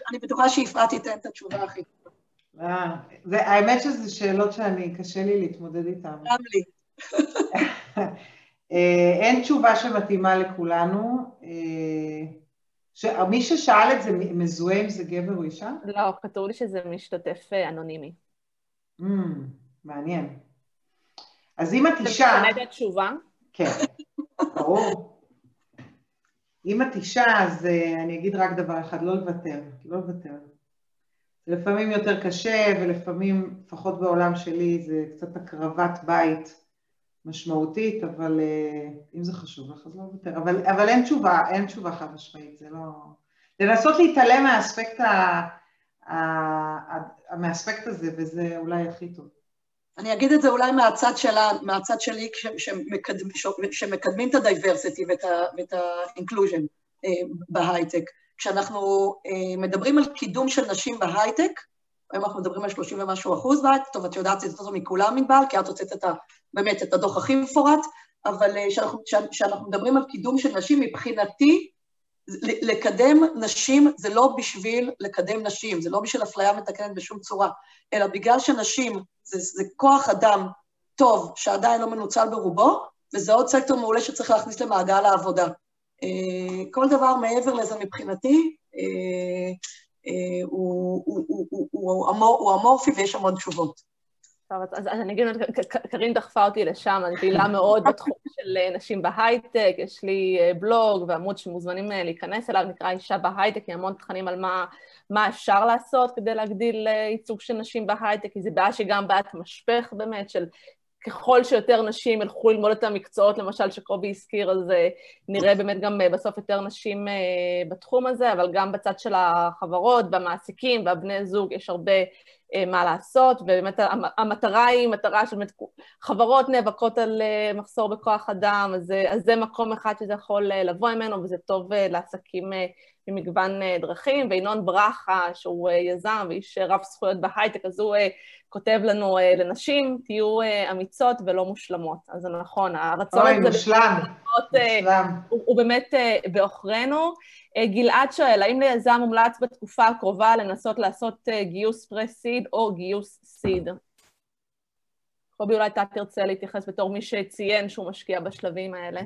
אני בטוחה שיפעת תיתן את התשובה הכי טובה. האמת שזה שאלות שאני, קשה לי להתמודד איתן. גם לי. אין תשובה שמתאימה לכולנו. מי ששאל את זה, מזוהה אם זה גבר או אישה? לא, כתוב לי שזה משתתף אנונימי. מעניין. אז אם את אישה... זה משנה את התשובה? כן, ברור. אם את אישה, אז אני אגיד רק דבר אחד, לא לוותר, לא לוותר. לפעמים יותר קשה, ולפעמים, לפחות בעולם שלי, זה קצת הקרבת בית משמעותית, אבל אם זה חשוב לך, אז לא לוותר. אבל, אבל אין תשובה, אין תשובה חד משמעית, זה לא... לנסות להתעלם מהאספקט, ה... מהאספקט הזה, וזה אולי הכי טוב. אני אגיד את זה אולי מהצד, שלה, מהצד שלי, שמקדמים, שמקדמים את ה diversity ואת ה-inclusion בהייטק. כשאנחנו מדברים על קידום של נשים בהייטק, היום אנחנו מדברים על 30 ומשהו אחוז בהייטק, טוב, את יודעת את זה מכולם ענבל, כי את הוצאת את ה, באמת את הדוח הכי מפורט, אבל כשאנחנו מדברים על קידום של נשים, מבחינתי, לקדם נשים זה לא בשביל לקדם נשים, זה לא בשביל אפליה מתקנת בשום צורה, אלא בגלל שנשים זה, זה כוח אדם טוב שעדיין לא מנוצל ברובו, וזה עוד סקטור מעולה שצריך להכניס למעגל העבודה. כל דבר מעבר לזה מבחינתי הוא אמורפי ויש המון תשובות. טוב, אז אני אגיד, קרין דחפה אותי לשם, אני פעילה מאוד בתחום של נשים בהייטק, יש לי בלוג ועמוד שמוזמנים להיכנס אליו, נקרא אישה בהייטק, עם המון תכנים על מה, מה אפשר לעשות כדי להגדיל ייצוג של נשים בהייטק, כי זו בעיה שהיא גם בעיית משפך באמת, של ככל שיותר נשים ילכו ללמוד את המקצועות, למשל שקובי הזכיר, אז נראה באמת גם בסוף יותר נשים בתחום הזה, אבל גם בצד של החברות והמעסיקים והבני זוג יש הרבה מה לעשות, ובאמת המטרה היא מטרה של חברות נאבקות על מחסור בכוח אדם, אז, אז זה מקום אחד שזה יכול לבוא ממנו, וזה טוב לעסקים במגוון דרכים, וינון ברכה, שהוא יזם ואיש רב זכויות בהייטק, אז הוא כותב לנו לנשים, תהיו אמיצות ולא מושלמות. אז זה נכון, הרצון הזה... אוי, מושלם, מושלם. הוא, הוא באמת בעוכרינו. גלעד שואל, האם ליזם מומלץ בתקופה הקרובה לנסות לעשות גיוס פרה-סיד או גיוס סיד? קובי, אולי אתה תרצה להתייחס בתור מי שציין שהוא משקיע בשלבים האלה.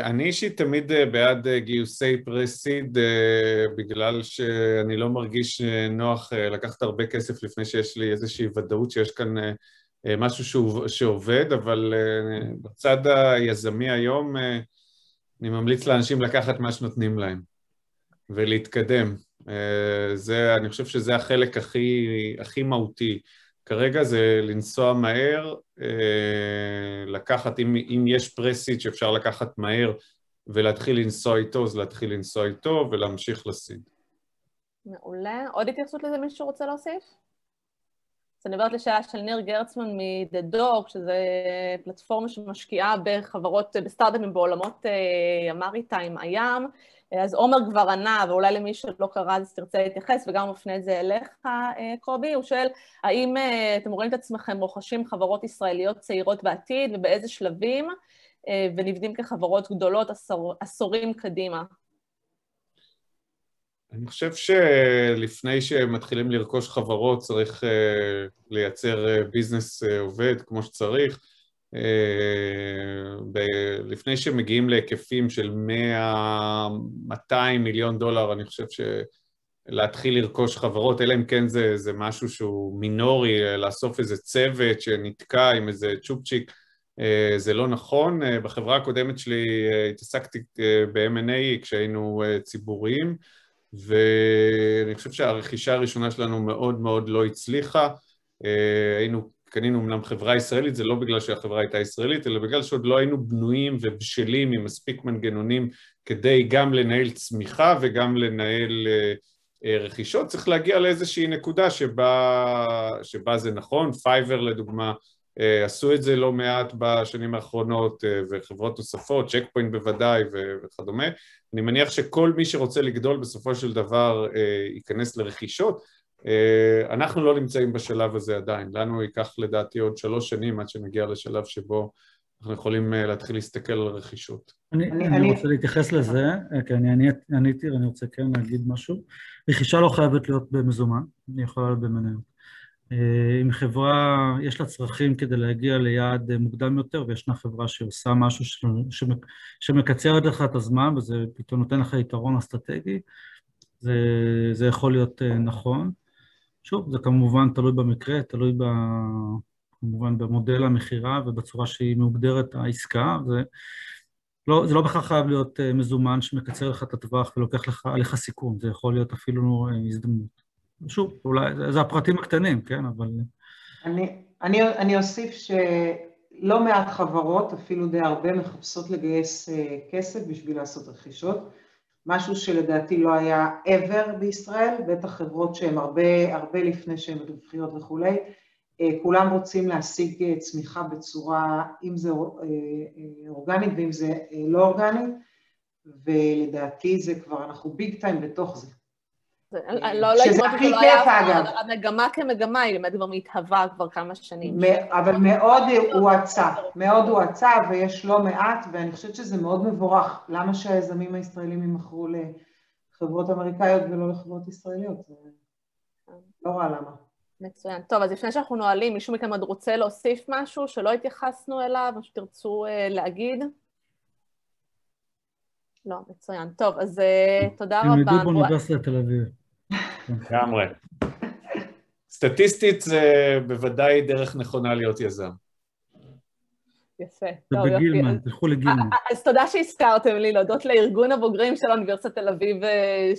אני אישית תמיד בעד גיוסי פרה-סיד בגלל שאני לא מרגיש נוח לקחת הרבה כסף לפני שיש לי איזושהי ודאות שיש כאן משהו שעובד, אבל בצד היזמי היום אני ממליץ לאנשים לקחת מה שנותנים להם ולהתקדם. זה, אני חושב שזה החלק הכי, הכי מהותי. כרגע זה לנסוע מהר, לקחת, אם, אם יש פרסיט שאפשר לקחת מהר ולהתחיל לנסוע איתו, אז להתחיל לנסוע איתו ולהמשיך לסיד. מעולה. עוד התייחסות לזה מישהו שרוצה להוסיף? אז אני עוברת לשאלה של ניר גרצמן מ-The Dog, שזה פלטפורמה שמשקיעה בחברות, בסטארט-אפים בעולמות המריטיים, הים. אז עומר כבר ענה, ואולי למי שלא קרא אז תרצה להתייחס, וגם מפנה את זה אליך, קובי, הוא שואל, האם אתם רואים את עצמכם רוכשים חברות ישראליות צעירות בעתיד, ובאיזה שלבים, ונבנים כחברות גדולות עשור, עשורים קדימה? אני חושב שלפני שמתחילים לרכוש חברות צריך לייצר ביזנס עובד כמו שצריך. לפני שמגיעים להיקפים של 100-200 מיליון דולר, אני חושב שלהתחיל לרכוש חברות, אלא אם כן זה, זה משהו שהוא מינורי, לאסוף איזה צוות שנתקע עם איזה צ'ופצ'יק, זה לא נכון. בחברה הקודמת שלי התעסקתי ב-M&A כשהיינו ציבוריים, ואני חושב שהרכישה הראשונה שלנו מאוד מאוד לא הצליחה. היינו, קנינו אמנם חברה ישראלית, זה לא בגלל שהחברה הייתה ישראלית, אלא בגלל שעוד לא היינו בנויים ובשלים עם מספיק מנגנונים כדי גם לנהל צמיחה וגם לנהל רכישות. צריך להגיע לאיזושהי נקודה שבה, שבה זה נכון. פייבר לדוגמה, עשו את זה לא מעט בשנים האחרונות, וחברות נוספות, צ'ק פוינט בוודאי וכדומה. אני מניח שכל מי שרוצה לגדול בסופו של דבר ייכנס לרכישות. אנחנו לא נמצאים בשלב הזה עדיין, לנו ייקח לדעתי עוד שלוש שנים עד שנגיע לשלב שבו אנחנו יכולים להתחיל להסתכל על רכישות. אני, אני, אני רוצה להתייחס לזה, כי אני עניתי ואני רוצה כן להגיד משהו. רכישה לא חייבת להיות במזומן, אני יכולה להיות במניות. אם חברה, יש לה צרכים כדי להגיע ליעד מוקדם יותר, וישנה חברה שעושה משהו שמקצרת לך את הזמן, וזה פתאום נותן לך יתרון אסטרטגי, זה, זה יכול להיות נכון. שוב, זה כמובן תלוי במקרה, תלוי ב, כמובן במודל המכירה ובצורה שהיא מוגדרת העסקה, זה לא, זה לא בכלל חייב להיות מזומן שמקצר לך את הטווח ולוקח לך, עליך סיכון, זה יכול להיות אפילו הזדמנות. שוב, אולי, זה הפרטים הקטנים, כן, אבל... אני, אני, אני אוסיף שלא מעט חברות, אפילו די הרבה, מחפשות לגייס כסף בשביל לעשות רכישות, משהו שלדעתי לא היה ever בישראל, בטח חברות שהן הרבה, הרבה לפני שהן רווחיות וכולי, כולם רוצים להשיג צמיחה בצורה, אם זה אורגנית ואם זה לא אורגנית, ולדעתי זה כבר, אנחנו ביג טיים בתוך זה. שזה הכי כיף אגב. המגמה כמגמה היא באמת כבר מתהווה כבר כמה שנים. אבל מאוד הואצה, מאוד הואצה ויש לא מעט, ואני חושבת שזה מאוד מבורך. למה שהיזמים הישראלים ימכרו לחברות אמריקאיות ולא לחברות ישראליות? לא רע למה. מצוין. טוב, אז לפני שאנחנו נועלים, מישהו מכם עוד רוצה להוסיף משהו שלא התייחסנו אליו, או שתרצו להגיד? לא, מצוין. טוב, אז תודה רבה. תלמדו באוניברסיטת תל אביב. לגמרי. סטטיסטית זה בוודאי דרך נכונה להיות יזם. יפה. זה בגילמן, תלכו לגילמן. אז תודה שהזכרתם לי, להודות לארגון הבוגרים של אוניברסיטת תל אביב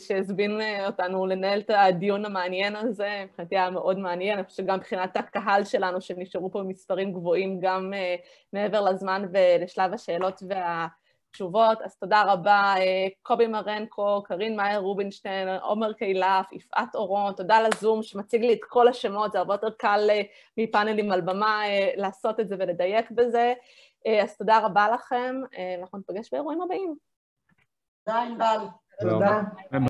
שהזמין אותנו לנהל את הדיון המעניין הזה, מבחינתי היה מאוד מעניין, אני חושבת שגם מבחינת הקהל שלנו, שנשארו פה במספרים גבוהים גם מעבר לזמן ולשלב השאלות וה... תשובות, אז תודה רבה, קובי מרנקו, קרין מאייר רובינשטיין, עומר קהילף, יפעת אורון, תודה לזום שמציג לי את כל השמות, זה הרבה יותר קל מפאנלים על במה לעשות את זה ולדייק בזה, אז תודה רבה לכם, ואנחנו נפגש באירועים הבאים. תודה, ענבל. תודה.